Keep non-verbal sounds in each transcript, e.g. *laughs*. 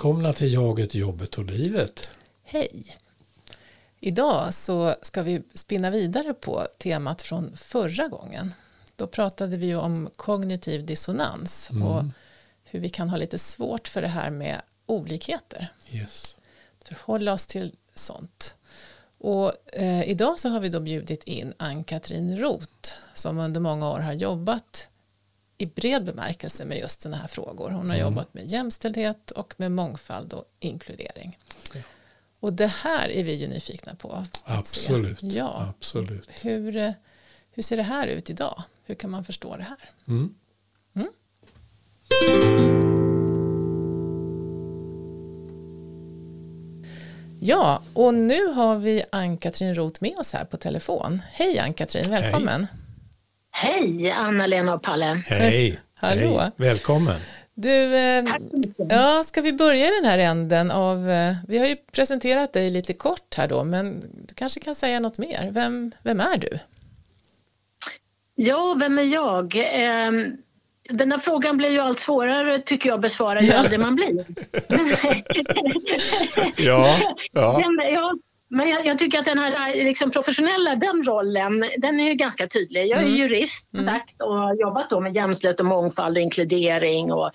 Välkomna till Jaget, jobbet och livet. Hej! Idag så ska vi spinna vidare på temat från förra gången. Då pratade vi om kognitiv dissonans Mm. och hur vi kan ha lite svårt för det här med olikheter. Yes. Förhålla oss till sånt. Och eh, idag så har vi då bjudit in Ann-Katrin Roth som under många år har jobbat i bred bemärkelse med just sådana här frågor. Hon har Mm. jobbat med jämställdhet och med mångfald och inkludering. Ja. Och det här är vi ju nyfikna på. Absolut. Ja. Absolut. Hur, eh, hur ser det här ut idag? Hur kan man förstå det här? Mm. Ja, och nu har vi Ann-Katrin Roth med oss här på telefon. Hej Ann-Katrin, välkommen. Hej Anna-Lena och Palle. Hej. *laughs* Hallå. Hej. Välkommen. Du, eh, ja, ska vi börja i den här änden av, eh, vi har ju presenterat dig lite kort här då, men du kanske kan säga något mer. Vem, vem är du? Ja, vem är jag? Ehm, Den här frågan blir ju allt svårare tycker jag att besvara ju Ja. äldre man blir. *laughs* Ja, ja. *laughs* Men, ja, men jag, jag tycker att den här liksom, professionella den rollen, den är ju ganska tydlig. Jag är Mm. jurist Mm. och jobbat då med jämställdhet och mångfald och inkludering och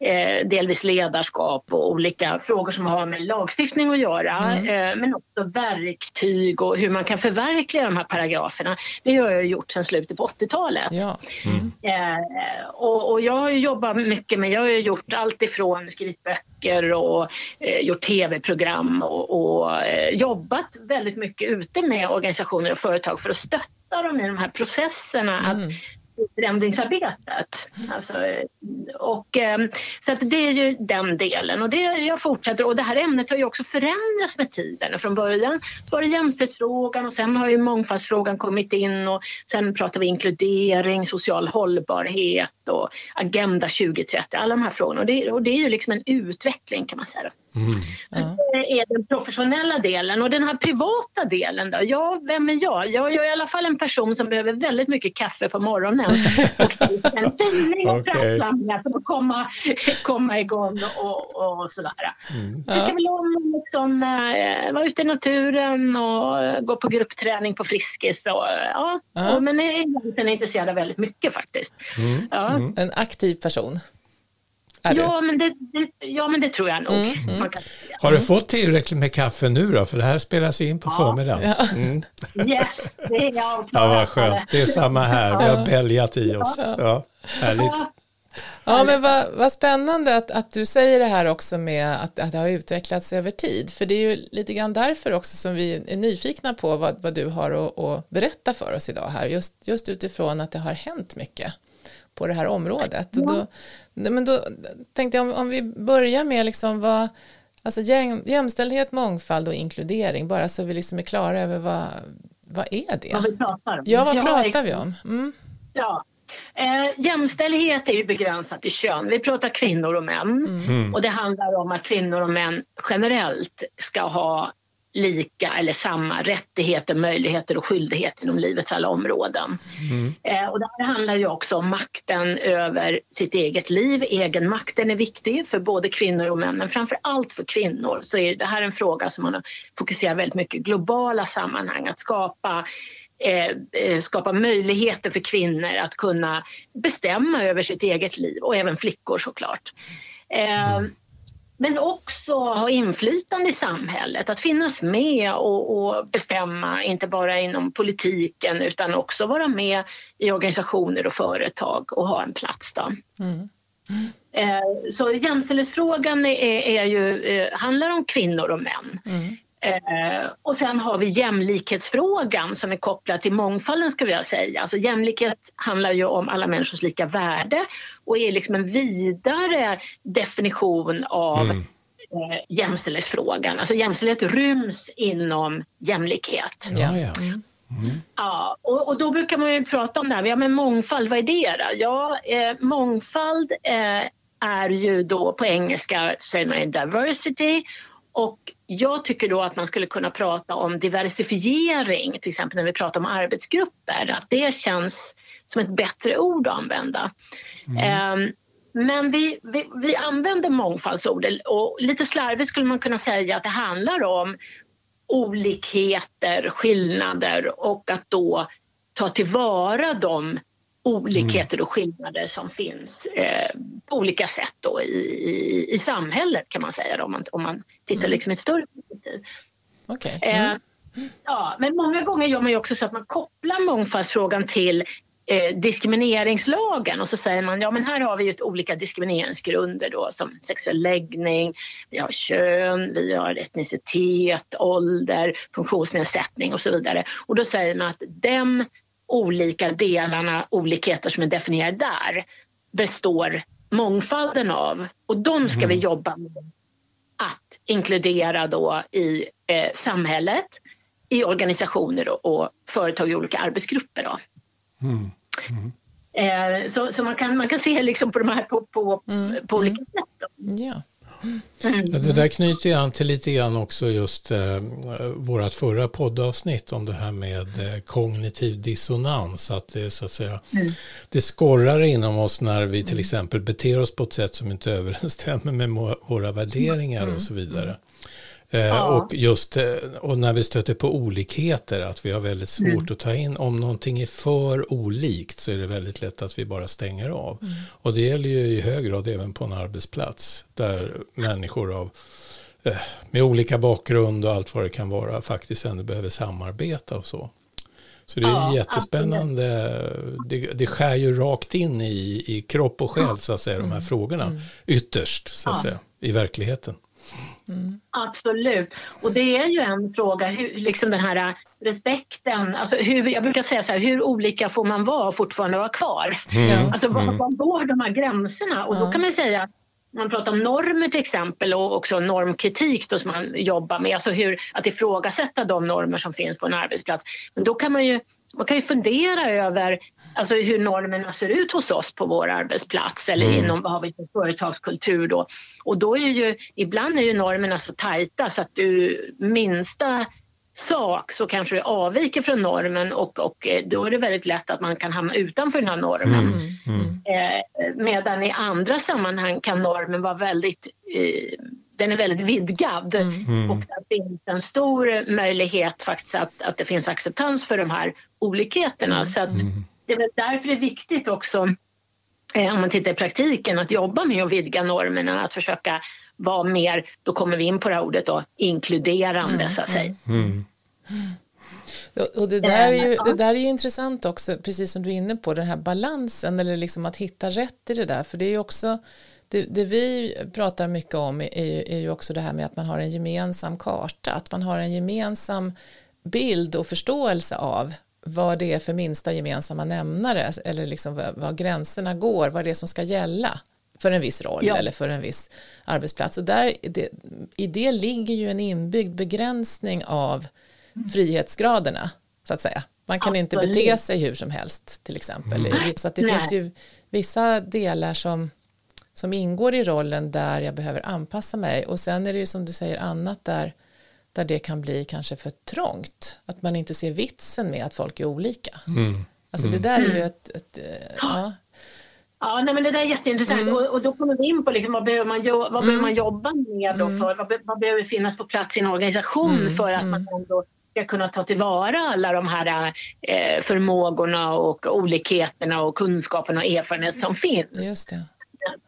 eh, delvis ledarskap och olika frågor som har med lagstiftning att göra. Mm. Eh, men också verktyg och hur man kan förverkliga de här paragraferna. Det har jag gjort sedan slutet på 80-talet. Ja. Mm. Eh, och, och jag har jobbat mycket med, jag har gjort allt ifrån skrivit böcker och eh, gjort tv-program och, och eh, jobbat väldigt mycket ute med organisationer och företag för att stötta dem i de här processerna att Mm. i förändringsarbetet. Alltså, och, ehm, så att det är ju den delen och det jag fortsätter och det här ämnet har ju också förändrats med tiden. Från början så var det jämställdhetsfrågan och sen har ju mångfaldsfrågan kommit in och sen pratar vi inkludering, social hållbarhet och Agenda 2030, alla de här frågorna och det, och det är ju liksom en utveckling kan man säga. Mm. Ja. Det är den professionella delen och den här privata delen då? Ja, vem är jag? Jag, jag är i alla fall en person som behöver väldigt mycket kaffe på morgonen *laughs* och en tidning och kraftsamlingar för att komma, komma igång och, och sådär. Mm. Jag tycker väl om att liksom, eh, vara ute i naturen och eh, gå på gruppträning på Friskis. Och, eh, ja, Ja. och, men jag är egentligen intresserad av väldigt mycket faktiskt. Mm. Ja. Mm. En aktiv person. Är du? Ja, men det, det, ja, men det tror jag nog. Mm, mm. Kan. Har du fått tillräckligt med kaffe nu då? För det här spelas in på Ja. förmiddagen. Ja. Mm. Yes, det är jag. Ja, vad skönt. Det är samma här. Vi har bälgat i oss. Ja, härligt. Ja, Ja, men vad, vad spännande att, att du säger det här också med att, att det har utvecklats över tid. För det är ju lite grann därför också som vi är nyfikna på vad, vad du har att, att berätta för oss idag här. Just, just utifrån att det har hänt mycket på det här området. Och då, men då tänkte jag om, om vi börjar med liksom vad, alltså jäm, jämställdhet, mångfald och inkludering, bara så vi liksom är klara över vad, vad är det? vad vi pratar om. Ja, vad Ja, pratar vi om? Mm. Ja. Eh, jämställdhet är ju begränsat till kön. Vi pratar kvinnor och män. Mm. Och det handlar om att kvinnor och män generellt ska ha lika eller samma rättigheter, möjligheter och skyldigheter inom livets alla områden. Mm. Eh, och det här handlar ju också om makten över sitt eget liv. Egenmakten är viktig för både kvinnor och män, men framför allt för kvinnor så är det här en fråga som man har fokuserat väldigt mycket globala sammanhang. Att skapa eh, eh, skapa möjligheter för kvinnor att kunna bestämma över sitt eget liv och även flickor såklart. Eh, men också ha inflytande i samhället, att finnas med och, och bestämma, inte bara inom politiken utan också vara med i organisationer och företag och ha en plats. Då. Mm. Eh, så jämställdhetsfrågan är, är ju, eh, handlar om kvinnor och män. Mm. Eh, och sen har vi jämlikhetsfrågan som är kopplad till mångfalden ska jag säga. Alltså jämlikhet handlar ju om alla människors lika värde och är liksom en vidare definition av Mm. eh, jämställdhetsfrågan. Alltså jämställdhet ryms inom jämlikhet. Ja, ja. Mm. Ja, och, och då brukar man ju prata om det här, ja men mångfald, vad är det då? Ja, eh, mångfald eh, är ju då på engelska säger man diversity och jag tycker då att man skulle kunna prata om diversifiering, till exempel när vi pratar om arbetsgrupper, att det känns som ett bättre ord att använda. Eh, men vi, vi, vi använder mångfaldsordet och lite slarvigt skulle man kunna säga att det handlar om olikheter, skillnader och att då ta tillvara de olikheter och skillnader som finns eh, på olika sätt då i, i, i samhället kan man säga då, om man, om man tittar mm. liksom i ett större perspektiv. Okay. Mm. Eh, ja, men många gånger gör man ju också så att man kopplar mångfaldsfrågan till eh, diskrimineringslagen och så säger man ja men här har vi ju olika diskrimineringsgrunder då som sexuell läggning, vi har kön, vi har etnicitet, ålder, funktionsnedsättning och så vidare. Och då säger man att de olika delarna, olikheter som är definierade där består mångfalden av och de ska mm. vi jobba med att inkludera då i eh, samhället, i organisationer och, och företag i olika arbetsgrupper. Då. Mm. Mm. Eh, så så man, kan, man kan se liksom på de här på, på, mm. på olika sätt. Ja. Mm. Det där knyter ju an till lite grann också just eh, vårt förra poddavsnitt om det här med eh, kognitiv dissonans. Att det, så att säga, mm. det skorrar inom oss när vi till mm. exempel beter oss på ett sätt som inte *laughs* överensstämmer med våra värderingar och mm. så vidare. Eh, ja. Och just eh, och när vi stöter på olikheter, att vi har väldigt svårt mm. att ta in, om någonting är för olikt så är det väldigt lätt att vi bara stänger av. Mm. Och det gäller ju i hög grad även på en arbetsplats, där människor av eh, med olika bakgrund och allt vad det kan vara faktiskt ändå behöver samarbeta och så. Så det är ja, jättespännande. Det, det skär ju rakt in i, i kropp och själ, så att säga, de här mm. frågorna. Mm. Ytterst, så att ja. säga, i verkligheten. Mm. Absolut. Och det är ju en fråga, hur, liksom den här respekten, alltså hur, jag brukar säga så här, hur olika får man vara och fortfarande vara kvar? Mm. Alltså var, mm. var går de här gränserna? Och då kan man säga man pratar om normer till exempel och också normkritik då som man jobbar med, alltså hur, att ifrågasätta de normer som finns på en arbetsplats. Men då kan man ju man kan ju fundera över alltså, hur normerna ser ut hos oss på vår arbetsplats eller mm. inom vad har vi för företagskultur då. Och då är ju, ibland är ju normerna så tajta så att du minsta sak så kanske det avviker från normen och, och eh, då är det väldigt lätt att man kan hamna utanför den här normen. Mm. Mm. Eh, medan i andra sammanhang kan normen vara väldigt eh, den är väldigt vidgad mm. och det finns en stor möjlighet faktiskt att, att det finns acceptans för de här olikheterna. Mm. Så att mm. det är väl därför det är viktigt också eh, om man tittar i praktiken att jobba med att vidga normerna, att försöka vara mer, då kommer vi in på det här ordet då, inkluderande mm. så att säga. Mm. Och det där, är ju, det där är ju intressant också, precis som du är inne på, den här balansen eller liksom att hitta rätt i det där. För det är ju också, det, det vi pratar mycket om är ju, är ju också det här med att man har en gemensam karta, att man har en gemensam bild och förståelse av vad det är för minsta gemensamma nämnare eller liksom var gränserna går, vad det är som ska gälla för en viss roll ja. eller för en viss arbetsplats. Och där, det, I det ligger ju en inbyggd begränsning av mm. frihetsgraderna, så att säga. Man kan Absolut. inte bete sig hur som helst, till exempel. Mm. Så att det Nej. finns ju vissa delar som, som ingår i rollen där jag behöver anpassa mig. Och sen är det ju som du säger annat där där det kan bli kanske för trångt. Att man inte ser vitsen med att folk är olika. Mm. Alltså det där är ju ett... ett ja. Ja, nej, men det där är jätteintressant mm. och, och, då kommer vi in på liksom, vad, behöver man, vad mm. behöver man jobba med då mm. för, vad, vad behöver finnas på plats i en organisation mm. för att man ändå ska kunna ta tillvara alla de här eh, förmågorna och olikheterna och kunskaperna och erfarenhet som finns. Just det.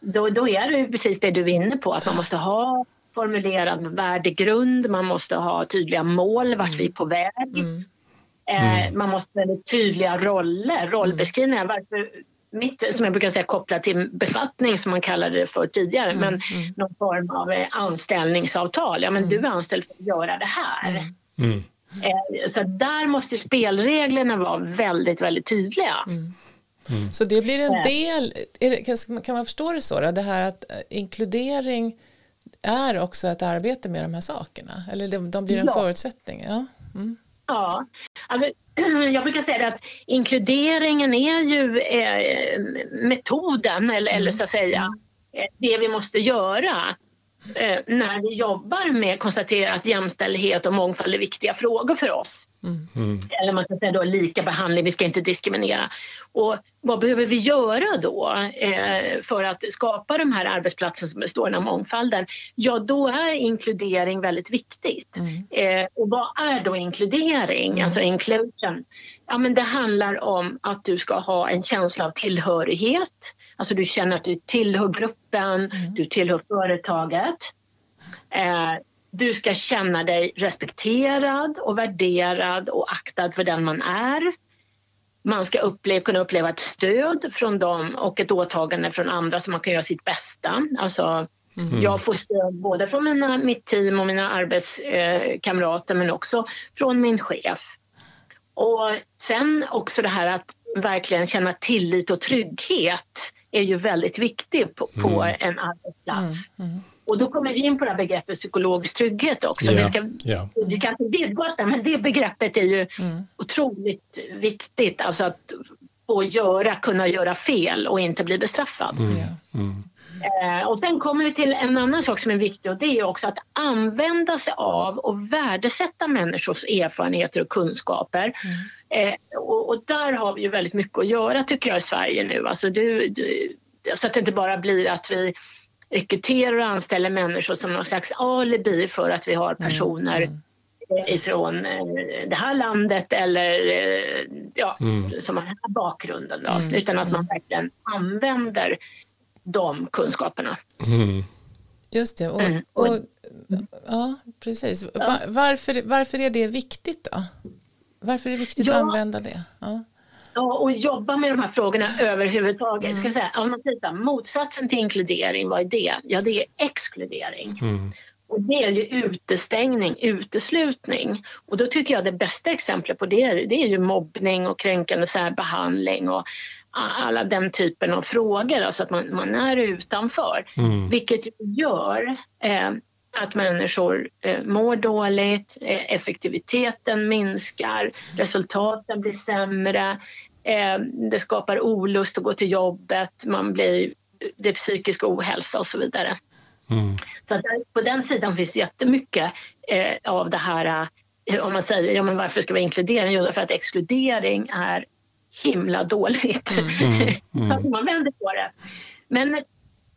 Då, då är det precis det du är inne på, att man måste ha formulerad värdegrund, man måste ha tydliga mål, vart mm. vi är på väg. Mm. Eh, mm. man måste ha väldigt tydliga roller, rollbeskrivningar. Varför, mitt, som jag brukar säga kopplat till befattning som man kallade det för tidigare, mm. men mm. någon form av eh, anställningsavtal. Ja, men mm. du är anställd för att göra det här. Mm. Eh, så där måste spelreglerna vara väldigt, väldigt tydliga. Mm. Så det blir en del, det, kan man förstå det så, då? det här att inkludering är också ett arbete med de här sakerna? Eller de, de blir en ja. förutsättning? Ja. Mm. ja, alltså, *clears throat* jag brukar säga att inkluderingen är ju eh, metoden, eller, mm. eller så att säga, mm. eh, det vi måste göra eh, när vi jobbar med att konstatera att jämställdhet och mångfald är viktiga frågor för oss. Mm. Eller man kan säga då lika behandling, vi ska inte diskriminera. Och vad behöver vi göra då eh, för att skapa de här arbetsplatserna som består av mångfalden? Ja, då är inkludering väldigt viktigt. Mm. Eh, och vad är då inkludering, mm. alltså inclusion? Ja, men det handlar om att du ska ha en känsla av tillhörighet. Alltså du känner att du tillhör gruppen, mm. du tillhör företaget. Eh, du ska känna dig respekterad och värderad och aktad för den man är. Man ska uppleva, kunna uppleva ett stöd från dem och ett åtagande från andra så man kan göra sitt bästa. Alltså, mm. Jag får stöd både från mina, mitt team och mina arbetskamrater men också från min chef. Och sen också det här att verkligen känna tillit och trygghet är ju väldigt viktigt på, på mm. en arbetsplats. Mm. mm. Och då kommer vi in på det här begreppet psykologisk trygghet också. Yeah. Vi, ska, yeah. vi ska inte vidga oss där, men det begreppet är ju mm. otroligt viktigt. Alltså att få göra, kunna göra fel och inte bli bestraffad. Mm. Eh, och sen kommer vi till en annan sak som är viktig och det är också att använda sig av och värdesätta människors erfarenheter och kunskaper. Mm. Eh, och, och, där har vi ju väldigt mycket att göra tycker jag i Sverige nu. Alltså du, du, så att det inte bara blir att vi rekryterar och anställer människor som någon slags alibi för att vi har mm, personer mm. Mm. ifrån eh, det här landet eller eh, ja, mm. som har den här bakgrunden. Då, mm. Utan att man mm. verkligen använder de kunskaperna. Just det. Och, och, ja, precis. Var, varför, varför är det viktigt då? Varför är det viktigt ja. att använda det? Ja. Ja, och jobba med de här frågorna överhuvudtaget. Mm. Ska säga, om man tittar, motsatsen till inkludering, vad är det? Ja, det är exkludering. Mm. Och det är ju utestängning, uteslutning. Och då tycker jag det bästa exemplet på det, det är ju mobbning och kränkande särbehandling och alla den typen av frågor, alltså att man, man är utanför. Mm. Vilket gör eh, att människor eh, mår dåligt, eh, effektiviteten minskar, resultaten blir sämre, Eh, det skapar olust att gå till jobbet, man blir, det är psykisk ohälsa och så vidare. Mm. Så att på den sidan finns jättemycket eh, av det här, eh, om man säger ja, men varför ska vi inkludera? Jo, för att exkludering är himla dåligt. Mm. *laughs* Mm. mm. man vänder på det. Men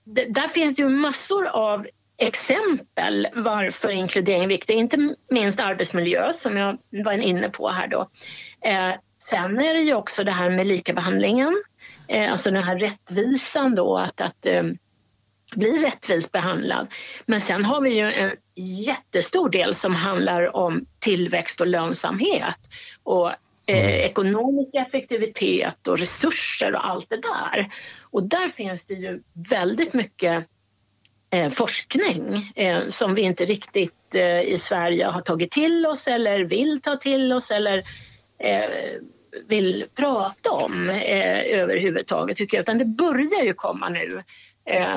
det, där finns det ju massor av exempel varför inkludering är viktigt, inte minst arbetsmiljö som jag var inne på här då. Eh, Sen är det ju också det här med likabehandlingen, eh, alltså den här rättvisan då att, att eh, bli rättvist behandlad. Men sen har vi ju en jättestor del som handlar om tillväxt och lönsamhet och eh, mm. ekonomisk effektivitet och resurser och allt det där. Och där finns det ju väldigt mycket eh, forskning eh, som vi inte riktigt eh, i Sverige har tagit till oss eller vill ta till oss eller eh, vill prata om eh, överhuvudtaget tycker jag. Utan det börjar ju komma nu.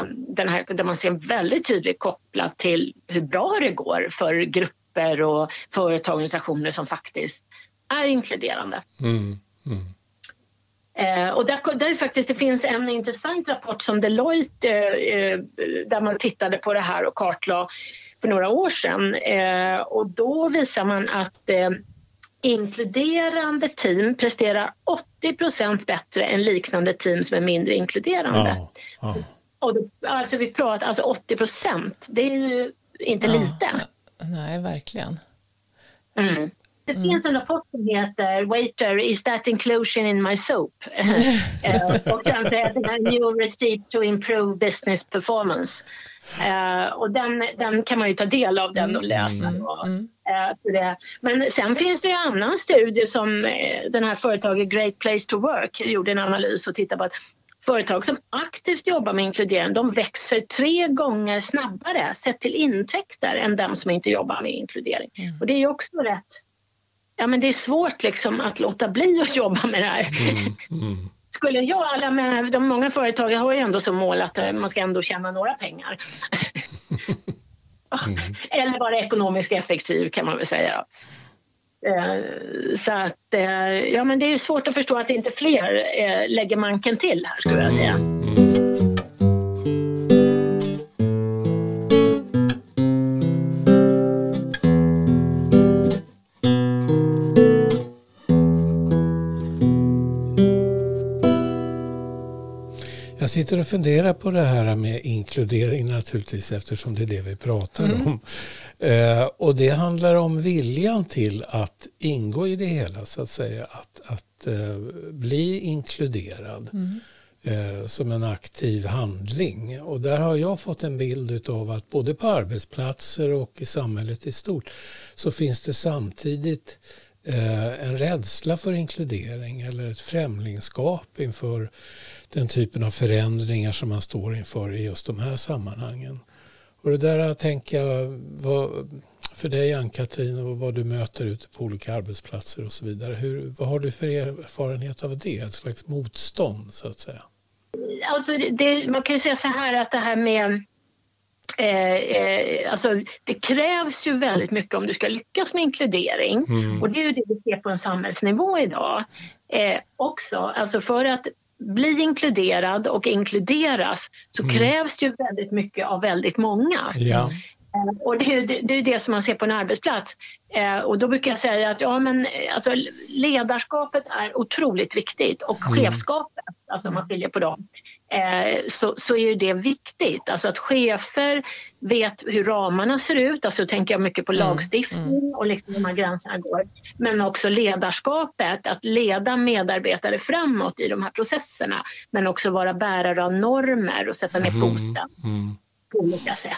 Den här, där man ser väldigt tydligt kopplat till hur bra det går för grupper och företagsorganisationer som faktiskt är inkluderande. Mm. Mm. Eh, och där, där faktiskt, det finns en intressant rapport som Deloitte eh, eh där man tittade på det här och kartlade för några år sedan. Eh, och då visar man att inkluderande team presterar 80% bättre än liknande team som är mindre inkluderande. Ja, ja. Och då, alltså vi pratar alltså 80 det är ju inte ja, lite. Nej, verkligen. Mm. Det mm. finns en rapport som heter Waiter, is that inclusion in my soap? *laughs* Eh, och sen heter den New Receipt to improve business performance. Uh, och den, den kan man ju ta del av den och läsa. Mm. Och, mm. uh. Men sen finns det en annan studie som uh, den här företaget Great Place to Work gjorde en analys och tittade på att företag som aktivt jobbar med inkludering de växer tre gånger snabbare sett till intäkter än de som inte jobbar med inkludering. Mm. Och det är ju också rätt ja, men det är svårt liksom att låta bli att *laughs* jobba med det här. Mm, mm. Skulle jag, alla med, de många företag har ju ändå som mål att eh, man ska ändå tjäna några pengar. *laughs* mm. *laughs* Eller vara ekonomiskt effektiv kan man väl säga. Eh, så att, eh, ja men det är svårt att förstå att inte fler lägger manken till här skulle jag säga. Sitter och funderar på det här med inkludering naturligtvis eftersom det är det vi pratar mm. om. Eh, och det handlar om viljan till att ingå i det hela så att säga. Att, att eh, bli inkluderad. Mm. Eh, som en aktiv handling. Och där har jag fått en bild av att både på arbetsplatser och i samhället i stort så finns det samtidigt Eh, en rädsla för inkludering eller ett främlingskap inför den typen av förändringar som man står inför i just de här sammanhangen. Och det där tänker jag, vad, för dig Ann-Katrin och vad du möter ute på olika arbetsplatser och så vidare. Hur, vad har du för erfarenhet av det? Ett slags motstånd så att säga? Alltså det, man kan ju säga så här att det här med Eh, eh, alltså, det krävs ju väldigt mycket om du ska lyckas med inkludering. Mm. Och det är ju det vi ser på en samhällsnivå idag eh, också. Alltså för att bli inkluderad och inkluderas så mm. krävs det ju väldigt mycket av väldigt många. Ja. Eh, och det är, det, det är det som man ser på en arbetsplats. Eh, och då brukar jag säga att ja, men, alltså, ledarskapet är otroligt viktigt och mm. chefskapet, alltså om man skiljer på dem, så, så är det viktigt. Alltså att chefer vet hur ramarna ser ut, alltså tänker jag mycket på mm. lagstiftning mm. och liksom de här gränserna går. Men också ledarskapet, att leda medarbetare framåt i de här processerna. Men också vara bärare av normer och sätta ner mm. foten mm. på olika sätt.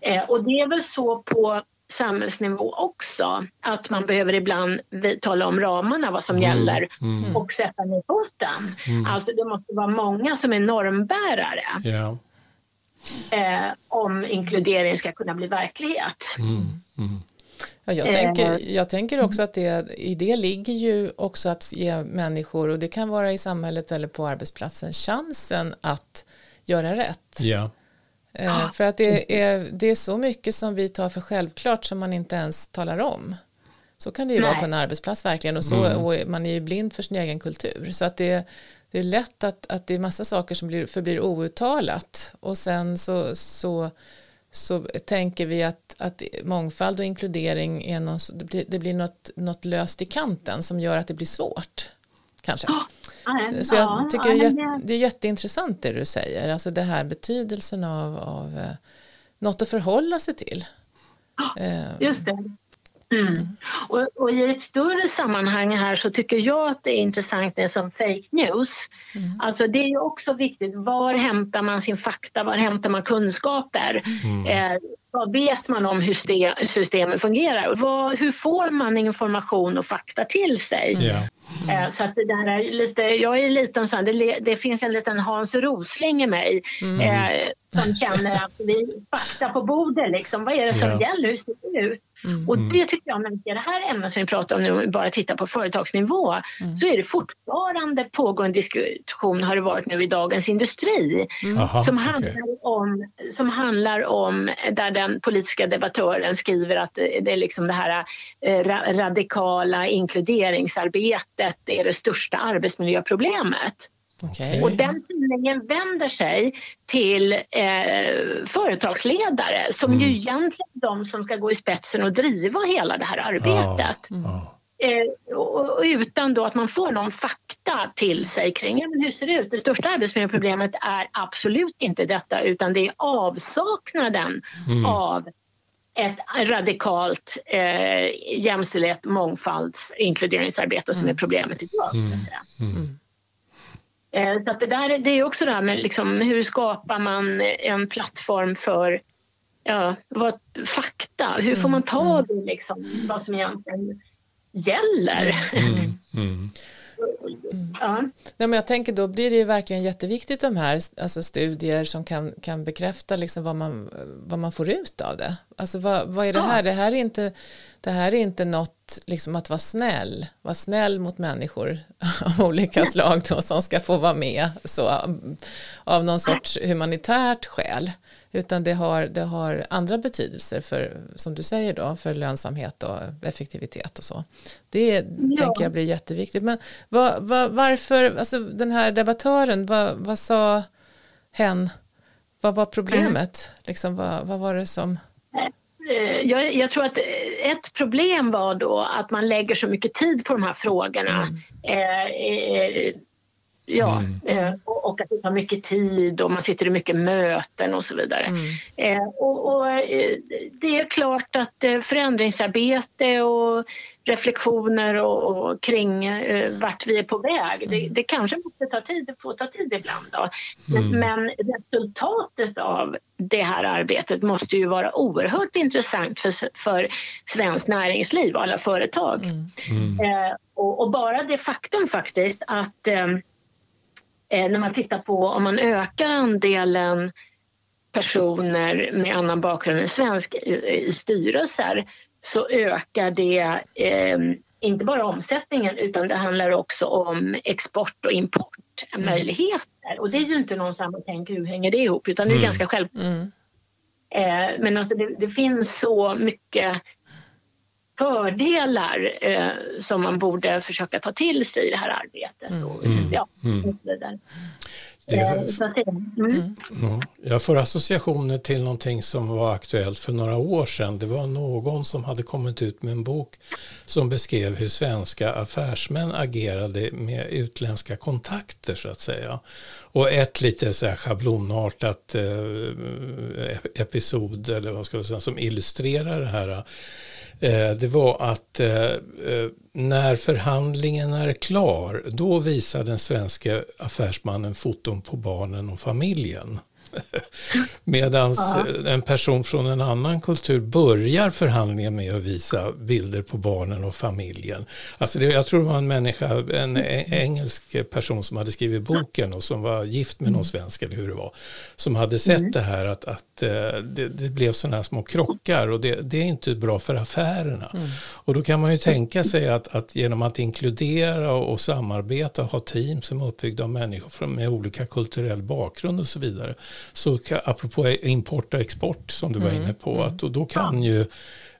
Eh, och det är väl så på samhällsnivå också, att man behöver ibland tala om ramarna, vad som mm. gäller mm. och sätta ner foten. Mm. Alltså det måste vara många som är normbärare. Yeah. Eh, om inkludering ska kunna bli verklighet. Mm. mm. Ja, jag, tänker, eh. jag tänker också att det, i det ligger ju också att ge människor, och det kan vara i samhället eller på arbetsplatsen, chansen att göra rätt. Yeah. Eh, för att det är, det är så mycket som vi tar för självklart som man inte ens talar om. Så kan det ju Nej. vara på en arbetsplats verkligen och, så, mm. och man är ju blind för sin egen kultur. Så att det, det är lätt att, att det är massa saker som blir, förblir outtalat och sen så, så, så tänker vi att, att mångfald och inkludering är någon, det blir, det blir något, något löst i kanten som gör att det blir svårt. Kanske. Så jag tycker det är jätteintressant det du säger, alltså det här betydelsen av, av eh, något att förhålla sig till. Eh, just det. Mm. Och, och, i ett större sammanhang här så tycker jag att det är intressant det som fake news. Mm. Alltså det är också viktigt, var hämtar man sin fakta, var hämtar man kunskaper? Mm. Eh, vad vet man om hur systemet fungerar? Vad, hur får man information och fakta till sig? Mm. Så att det där är lite, jag är liten så här, det, det, finns en liten Hans Rosling i mig mm. eh, som känner att vi fakta på bordet liksom. Vad är det som ja. gäller? Hur ser det ut? Mm. Och det tycker jag, ser det här ämnet som vi pratar om nu, om vi bara tittar på företagsnivå, mm. så är det fortfarande pågående diskussion, har det varit nu i Dagens Industri, mm. Aha, som, handlar okay. om, som handlar om, där den politiska debattören skriver att det är liksom det här eh, radikala inkluderingsarbetet är det största arbetsmiljöproblemet. Okay. Och den tidningen vänder sig till eh, företagsledare som mm. ju egentligen är de som ska gå i spetsen och driva hela det här arbetet. Mm. Eh, och, och utan då att man får någon fakta till sig kring ja, men hur ser det ut. Det största arbetsmiljöproblemet är absolut inte detta utan det är avsaknaden mm. av ett radikalt eh, jämställdhet, mångfalds inkluderingsarbete som är problemet idag. Mm. Mm. Eh, så att det, där, det är också det här med liksom, hur skapar man en plattform för ja, vad, fakta? Hur får man mm, tag mm. i liksom, vad som egentligen gäller? Mm, mm. *laughs* Ja. Nej, men jag tänker då blir det ju verkligen jätteviktigt de här alltså studier som kan, kan bekräfta liksom vad, man, vad man får ut av det. Alltså vad, vad är det här? Det här är inte, det här är inte något liksom att vara snäll, vara snäll mot människor *laughs* av olika slag då, som ska få vara med så, av någon sorts humanitärt skäl utan det har, det har andra betydelser för, som du säger då, för lönsamhet och effektivitet och så. Det ja. tänker jag blir jätteviktigt. Men vad, vad, varför, alltså den här debattören, vad, vad sa hen? Vad var problemet? Mm. Liksom, vad, vad var det som... Eh, jag, jag, tror att ett problem var då att man lägger så mycket tid på de här frågorna. Mm. Eh, eh Ja, mm. eh, och, att det tar mycket tid och man sitter i mycket möten och så vidare. Mm. Eh, och, och eh, det är klart att förändringsarbete och reflektioner och, och kring vart vi är på väg, det, mm. det kanske måste ta tid, det får ta tid ibland. Då. Mm. Men resultatet av det här arbetet måste ju vara oerhört intressant för, för svenskt näringsliv och alla företag. Mm. och, bara det faktum faktiskt att när man tittar på om man ökar andelen personer med annan bakgrund än svensk i, i styrelser så ökar det eh, inte bara omsättningen utan det handlar också om export och importmöjligheter. Mm. Och det är ju inte någon som tänker hur hänger det ihop utan det är mm. ganska självklart. Mm. Eh, men alltså det, det, finns så mycket fördelar eh, som man borde försöka ta till sig i det här arbetet. Och, mm. Ja, mm. Det, eh, mm. mm. Jag får associationer till någonting som var aktuellt för några år sedan. Det var någon som hade kommit ut med en bok som beskrev hur svenska affärsmän agerade med utländska kontakter så att säga. Och ett lite så här schablonartat eh, episod eller vad ska jag säga, som illustrerar det här Eh, det var att eh, eh när förhandlingen är klar, då visar den svenska affärsmannen foton på barnen och familjen. *laughs* Medan en person från en annan kultur börjar förhandlingen med att visa bilder på barnen och familjen. Alltså det, jag tror det var en människa, en engelsk person som hade skrivit boken och som var gift med någon mm. svensk eller hur det var. Som hade sett mm. det här att, att eh, det, det blev sådana här små krockar och det, det, är inte bra för affärerna. Mm. Och då kan man ju tänka sig att, att genom att inkludera och, och samarbeta och ha team som är uppbyggda av människor med olika kulturell bakgrund och så vidare så apropå import och export som du var mm. inne på, att då, då kan ju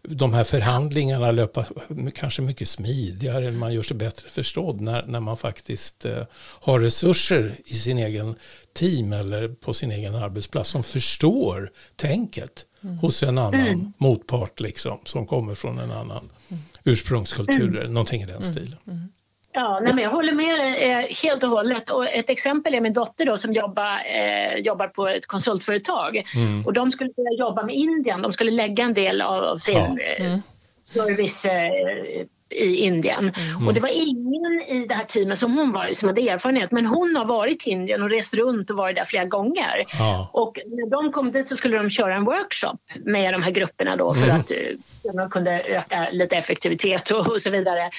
de här förhandlingarna löpa kanske mycket smidigare, man gör sig bättre förstådd när, när man faktiskt eh, har resurser i sin egen team eller på sin egen arbetsplats som förstår tänket mm. hos en annan mm. motpart liksom, som kommer från en annan mm. ursprungskultur, mm. någonting i den mm. stilen. Ja, nej, men jag håller med dig eh, helt och hållet. Och ett exempel är min dotter då, som jobbar, eh, jobbar på ett konsultföretag. Mm. Och de skulle börja jobba med Indien. De skulle lägga en del av sin ja. Eh, mm. service eh, i Indien. Mm. Och det var ingen i det här teamet som hon var som hade erfarenhet. Men hon har varit i Indien och rest runt och varit där flera gånger. Ja. Och när de kom dit så skulle de köra en workshop med de här grupperna då för mm. att uh, de kunde öka lite effektivitet och, och så vidare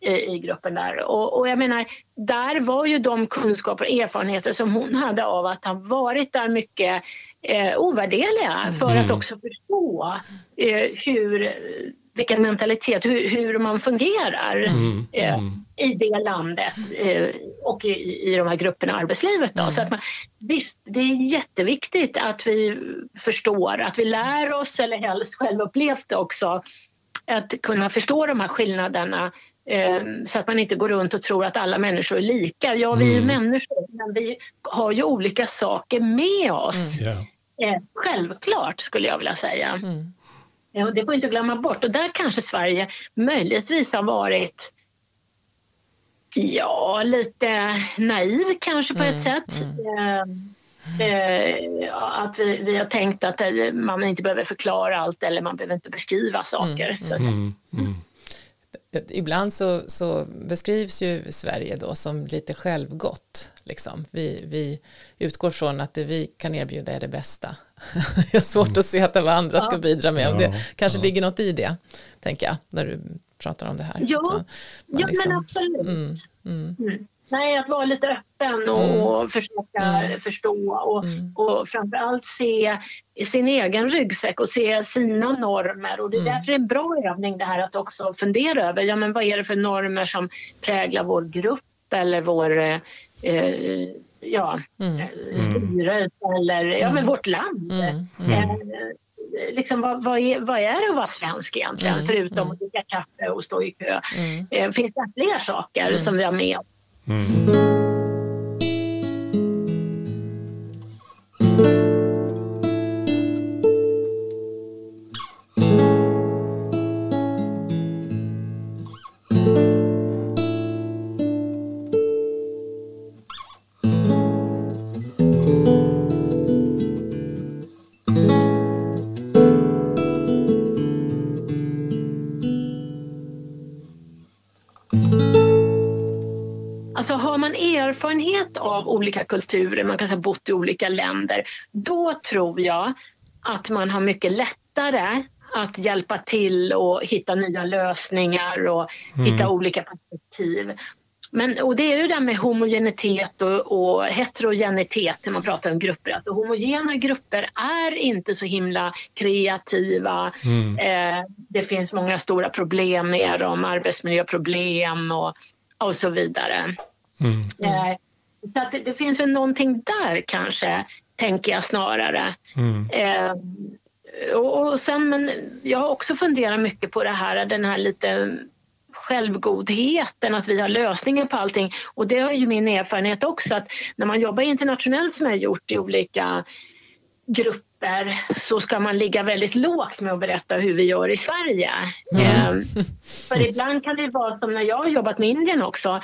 i, i gruppen där. Och, och, jag menar, där var ju de kunskaper och erfarenheter som hon hade av att ha varit där mycket eh, ovärderliga för mm. att också förstå eh, hur vilken mentalitet, hur, hur man fungerar mm, eh, mm. i det landet eh, och i, i de här grupperna i arbetslivet. Då. Mm. Så att man, visst, det är jätteviktigt att vi förstår, att vi lär oss, eller helst självupplevt också, att kunna förstå de här skillnaderna Eh, så att man inte går runt och tror att alla människor är lika. Ja, vi är mm. människor, men vi har ju olika saker med oss. Mm. Yeah. Självklart, skulle jag vilja säga. Mm. Ja, det får inte glömma bort. Och där kanske Sverige möjligtvis har varit Ja, lite naiv kanske på ett mm, sätt. Mm. Eh, att vi, vi har tänkt att man inte behöver förklara allt eller man behöver inte beskriva saker. Mm, mm, ibland så, så, beskrivs ju Sverige då som lite självgott. Liksom. Vi, vi utgår från att det vi kan erbjuda är det bästa. *laughs* Jag har svårt mm. att se att vad andra ska bidra med. Ja, och det kanske ja. ligger något i det, tänker jag, när du pratar om det här. Ja, ja liksom, men absolut. Mm, mm. Mm. Nej, att vara lite öppen och, mm. och försöka mm. förstå och, mm. och framförallt se sin egen ryggsäck och se sina normer. Och det är mm. därför det är en bra övning det här att också fundera över ja, men vad är det för normer som präglar vår grupp eller vår eh, eh ja, mm. Eh, styrelse eller ja, men mm. vårt land. Eh, liksom, vad, vad, är, vad är det att vara svensk egentligen, mm, förutom mm. att dricka kaffe och stå i kö? Mm. Eh, finns det fler saker mm. som vi har med oss? Mm. Av olika kulturer, man kan säga bott i olika länder, då tror jag att man har mycket lättare att hjälpa till och hitta nya lösningar och mm. hitta olika perspektiv. Men, och det är ju det med homogenitet och, och heterogenitet när man pratar om grupper. Att homogena grupper är inte så himla kreativa. Mm. Eh, det finns många stora problem med dem, arbetsmiljöproblem och, och så vidare. Mm. Eh, så att det, det, finns väl någonting där kanske, tänker jag snarare. Mm. Eh, och, och sen, men jag har också funderat mycket på det här, den här lite självgodheten, att vi har lösningar på allting. Och det är ju min erfarenhet också att när man jobbar internationellt som jag har gjort i olika grupper så ska man ligga väldigt lågt med att berätta hur vi gör i Sverige. Mm. Eh, för ibland kan det vara som när jag har jobbat med Indien också.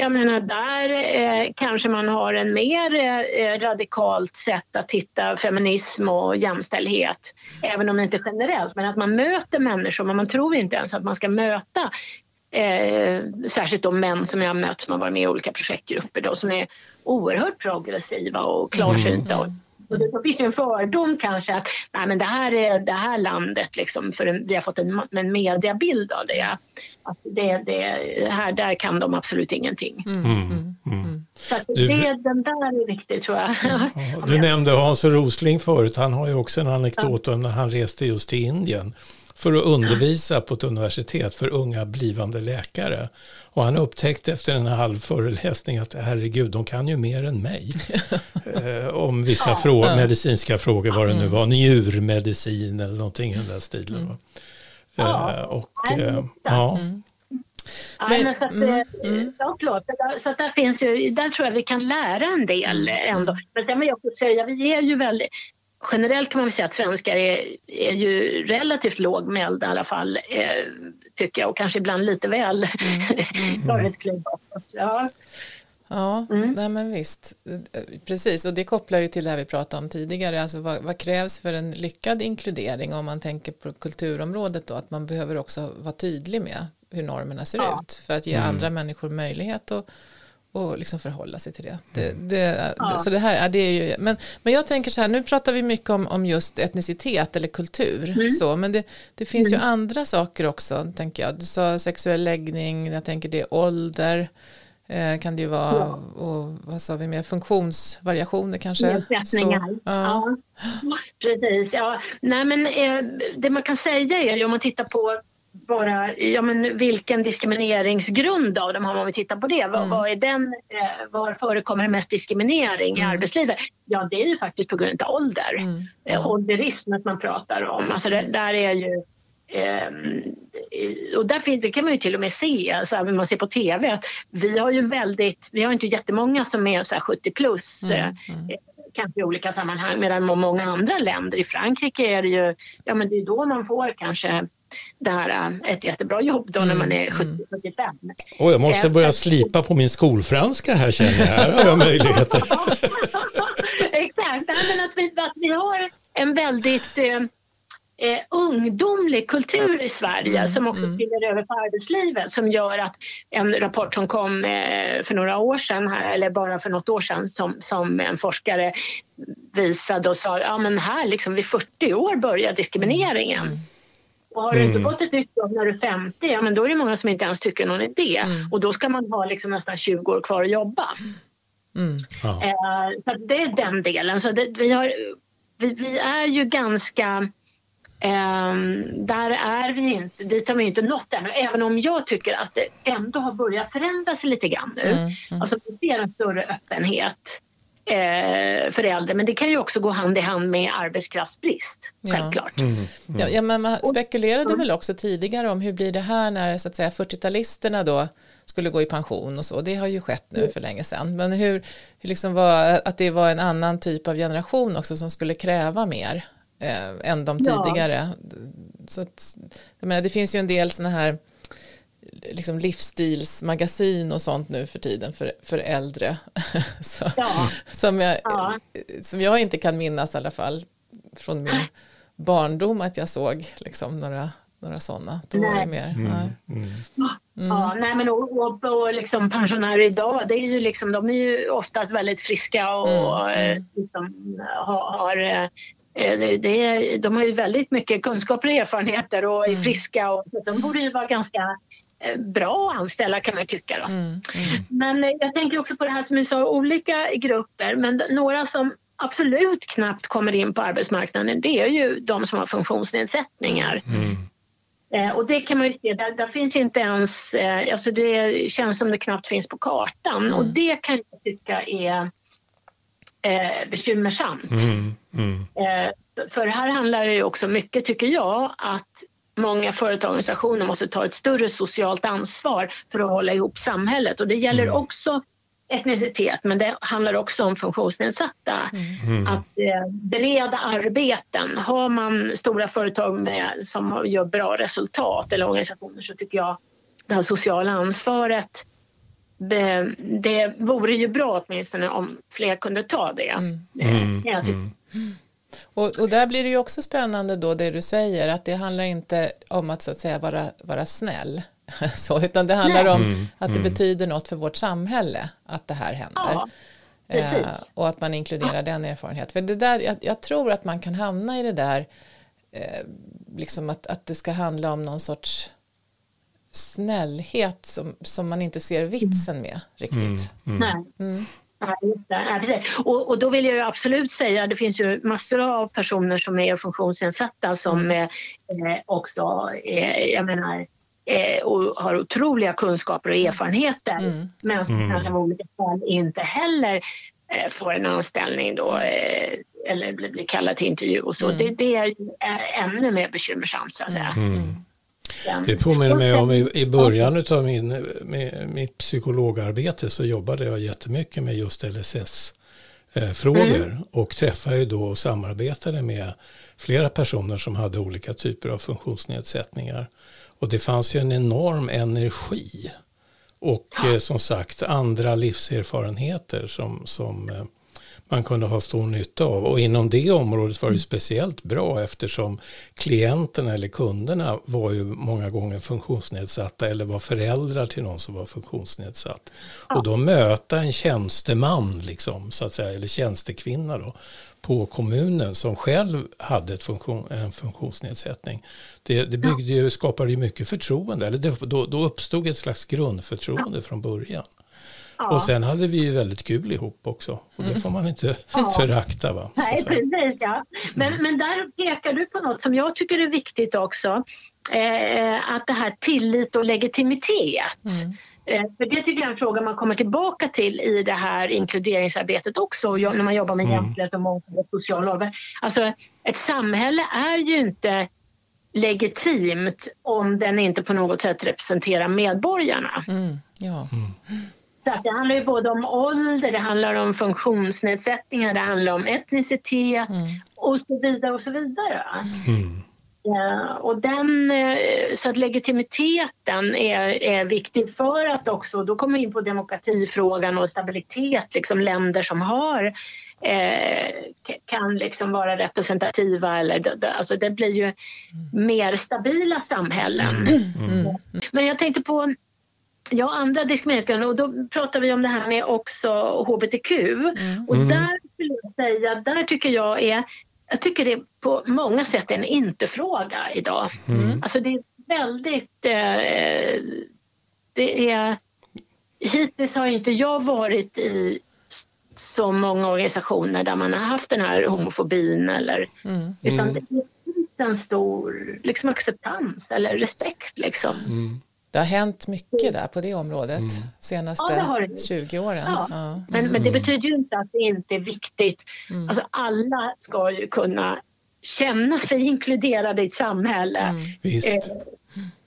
Jag menar där eh, kanske man har en mer eh, radikalt sätt att titta feminism och jämställdhet. Även om det inte är generellt, men att man möter människor men man tror inte ens att man ska möta Eh, särskilt de män som jag har mött som har varit med i olika projektgrupper då, som är oerhört progressiva och klarsynta. Mm. Och det finns ju en fördom kanske att nej, men det här är det här landet, liksom, för en, vi har fått en, en mediabild av det. Att det, det, här, där kan de absolut ingenting. Mm. Mm. mm. mm. Så du, det, den där är viktig tror jag. Ja, *laughs* du nämnde Hans Rosling förut, han har ju också en anekdot ja. om när han reste just till Indien för att undervisa på ett universitet för unga blivande läkare. Och han upptäckte efter en halv föreläsning att herregud, de kan ju mer än mig. *laughs* eh, om vissa frågor, medicinska frågor, vad det nu var, njurmedicin eller någonting i den där stilen. Mm. Eh, och, eh, ja. Mm. Men, men så att, mm, mm. Ja, klart. Så att där finns ju, där tror jag vi kan lära en del mm, ändå. Mm. Men sen vill jag säga, vi är ju väldigt, generellt kan man väl säga att svenskar är, är ju relativt lågmälda i alla fall, eh, tycker jag, och kanske ibland lite väl mm. *laughs* mm. ja. Ja, mm. nej men visst. Precis, och det kopplar ju till det här vi pratade om tidigare. Alltså vad, vad, krävs för en lyckad inkludering om man tänker på kulturområdet då? Att man behöver också vara tydlig med hur normerna ser ja. ut för att ge mm. andra människor möjlighet att och liksom förhålla sig till det. det, det, ja. Så det här, det är ju, men, men jag tänker så här, nu pratar vi mycket om, om just etnicitet eller kultur, mm. så, men det, det finns mm. ju andra saker också, tänker jag. Du sa sexuell läggning, jag tänker det är ålder, eh, kan det ju vara, ja. och vad sa vi mer, funktionsvariationer kanske? Nedsättningar. Så, ja. ja. precis. Ja. Nej, men, eh, det man kan säga är ju om man tittar på bara, ja men vilken diskrimineringsgrund av dem har man vi tittar på det? Mm. Vad är den, eh, var förekommer det mest diskriminering mm. i arbetslivet? Ja det är ju faktiskt på grund av ålder. Mm. Eh, ålderismet man pratar om, alltså det, där är ju eh, och där finns, det kan man ju till och med se, alltså, när man ser på TV, att vi har ju väldigt, vi har inte jättemånga som är så 70 plus. Mm. Eh, mm. kanske i olika sammanhang medan många andra länder, i Frankrike är det ju, ja men det är då man får kanske det här äh, ett jättebra jobb då när man är 70-75. Mm. Oh, jag måste börja slipa på min skolfranska här känner jag. Här har jag möjligheter. *laughs* Exakt, men att vi, att vi har en väldigt eh, eh, ungdomlig kultur i Sverige mm, som också mm. spiller över på arbetslivet som gör att en rapport som kom eh, för några år sedan, här, eller bara för något år sedan som, som en forskare visade och sa ja men här liksom vid 40 år börjar diskrimineringen. Mm. Och har du inte mm. fått ett nytt jobb när du är 50, ja men då är det många som inte ens tycker någon idé. Mm. Och då ska man ha liksom nästan 20 år kvar att jobba. Mm. Eh, så det är den delen. Så det, vi, har, vi, vi, är ju ganska... Eh, där är vi inte, dit har vi inte nått ännu. Även om jag tycker att det ändå har börjat förändra sig lite grann nu. Mm. Mm. Alltså vi ser en större öppenhet eh, för äldre. Men det kan ju också gå hand i hand med arbetskraftsbrist, självklart. Ja. Mm, mm. Ja, ja, men man spekulerade väl också tidigare om hur blir det här när så att säga 40-talisterna då skulle gå i pension och så. Det har ju skett nu mm. för länge sedan. Men hur, hur liksom var, att det var en annan typ av generation också som skulle kräva mer eh, än de tidigare. Ja. Så att, menar, det finns ju en del sådana här liksom livsstilsmagasin och sånt nu för tiden för, för äldre. *laughs* Så, ja. som, jag, ja. som jag inte kan minnas i alla fall från min barndom att jag såg liksom några några sådana. Då nej. var det mer. Mm. Nej. Mm. Ja, nej men och, och, och liksom pensionärer idag, det är ju liksom, de är ju oftast väldigt friska och mm. mm. liksom, har, har det är, de har ju väldigt mycket kunskaper och erfarenheter och är mm. friska och de borde ju vara ganska bra att anställa kan man tycka. Då. Mm, mm. Men jag tänker också på det här som du sa, olika grupper, men några som absolut knappt kommer in på arbetsmarknaden det är ju de som har funktionsnedsättningar. Mm. Eh, och det kan man ju se, där, där finns inte ens, eh, alltså det känns som det knappt finns på kartan mm. och det kan jag tycka är eh, bekymmersamt. Mm. Mm. Eh, för här handlar det ju också mycket, tycker jag, att många företagsorganisationer måste ta ett större socialt ansvar för att hålla ihop samhället och det gäller mm. också etnicitet men det handlar också om funktionsnedsatta. Mm. Att eh, bereda arbeten. Har man stora företag med, som gör bra resultat eller organisationer så tycker jag det här sociala ansvaret det, det vore ju bra åtminstone om fler kunde ta det. Mm. Mm. Mm. Och, och, där blir det ju också spännande då det du säger att det handlar inte om att så att säga vara, vara snäll *laughs* så, utan det handlar Nej. om mm, att det mm. betyder något för vårt samhälle att det här händer. Ja, eh, och att man inkluderar ja. den erfarenheten. För det där, jag, jag, tror att man kan hamna i det där, eh, liksom att, att det ska handla om någon sorts snällhet som, som man inte ser vitsen med riktigt. Mm, mm. mm. Ja, och, och, då vill jag absolut säga, det finns ju massor av personer som är funktionsnedsatta som mm. eh, också, eh, jag menar, eh, och har otroliga kunskaper och erfarenheter mm. men som mm. kanske av olika skäl inte heller eh, får en anställning då eh, eller blir, blir kallad till intervju och så. Mm. Det, det, är ännu mer bekymmersamt så att säga. Mm. Mm. Det påminner mig om i, i början av min, med, mitt psykologarbete så jobbade jag jättemycket med just LSS-frågor mm. och träffade ju då och samarbetade med flera personer som hade olika typer av funktionsnedsättningar. Och det fanns ju en enorm energi och eh, som sagt andra livserfarenheter som, som eh, man kunde ha stor nytta av. Och inom det området var det speciellt bra eftersom klienterna eller kunderna var ju många gånger funktionsnedsatta eller var föräldrar till någon som var funktionsnedsatt. Och då möta en tjänsteman, liksom, så att säga, eller tjänstekvinna då, på kommunen som själv hade funktion, en funktionsnedsättning. Det, det byggde ju, skapade ju mycket förtroende, eller det, då, då uppstod ett slags grundförtroende från början. Ja. Och sen hade vi ju väldigt kul ihop också. Och det får man inte *laughs* ja. förakta. Va? Nej, precis. Ja. Men, mm. men där pekar du på något som jag tycker är viktigt också. Eh, att det här tillit och legitimitet. Mm. Eh, för det tycker jag är en fråga man kommer tillbaka till i det här inkluderingsarbetet också när man jobbar med mm. jämställdhet och mångfald och social roll. Alltså ett samhälle är ju inte legitimt om den inte på något sätt representerar medborgarna. Mm. Ja. Mm. Så det handlar ju både om ålder, det handlar om funktionsnedsättningar, det handlar om etnicitet mm. och så vidare och så vidare. Mm. Ja, och den, eh, så att legitimiteten är, är viktig för att också, då kommer vi in på demokratifrågan och stabilitet, liksom länder som har eh, kan liksom vara representativa eller alltså det blir ju mm. mer stabila samhällen. Mm. Mm. Men jag tänkte på Ja, andra diskrimineringsgrunder och då pratar vi om det här med också hbtq. Mm. Och mm. där skulle jag säga, där tycker jag är jag tycker det är på många sätt en inte-fråga idag. Mm. Alltså det är väldigt... Eh, det är, hittills har inte jag varit i så många organisationer där man har haft den här homofobin eller... Mm. Utan det finns en stor liksom, acceptans eller respekt liksom. Mm. Det har hänt mycket där på det området mm. senaste ja, 20 åren. Ja. Ja. Mm. Men, men, det betyder ju inte att det inte är viktigt. Mm. Alltså alla ska ju kunna känna sig inkluderade i ett samhälle. Mm. Visst. Eh,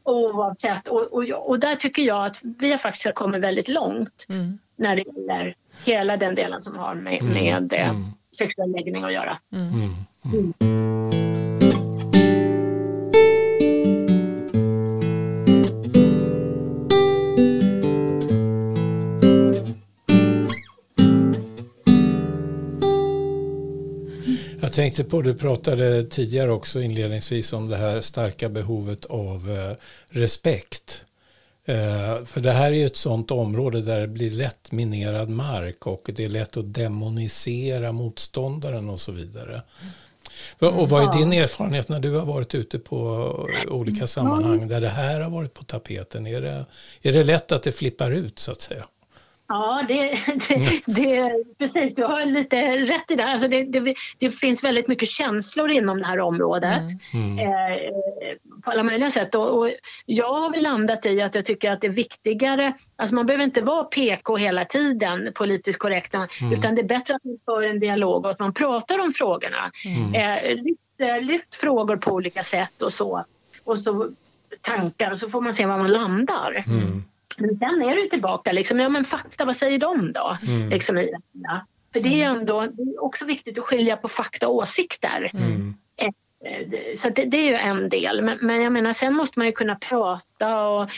oavsett. Och, och, och, där tycker jag att vi har faktiskt kommit väldigt långt mm. när det gäller hela den delen som har med, mm. med eh, sexuell läggning att göra. Tänkte på, du pratade tidigare också inledningsvis om det här starka behovet av eh, respekt. Eh, för det här är ju ett sådant område där det blir lätt minerad mark och det är lätt att demonisera motståndaren och så vidare. Och vad är din erfarenhet när du har varit ute på olika sammanhang där det här har varit på tapeten? Är det, är det lätt att det flippar ut så att säga? Ja, det, *laughs* det, det, precis. Du har lite rätt i det. Alltså det, det, det finns väldigt mycket känslor inom det här området mm. mm. eh, på alla möjliga sätt. Och, och, jag har väl landat i att jag tycker att det är viktigare, alltså man behöver inte vara PK hela tiden, politiskt korrekt, mm. utan det är bättre att man för en dialog och att man pratar om frågorna. Mm. Eh, lyft, lyft frågor på olika sätt och så. Och så tankar och så får man se var man landar. Mm. Men sen är du tillbaka, liksom, ja men fakta, vad säger de då? Mm. Liksom, ja. För det är mm. ändå det är också viktigt att skilja på fakta och åsikter. Mm. Eh, så det, det, är ju en del. Men, men, jag menar, sen måste man ju kunna prata och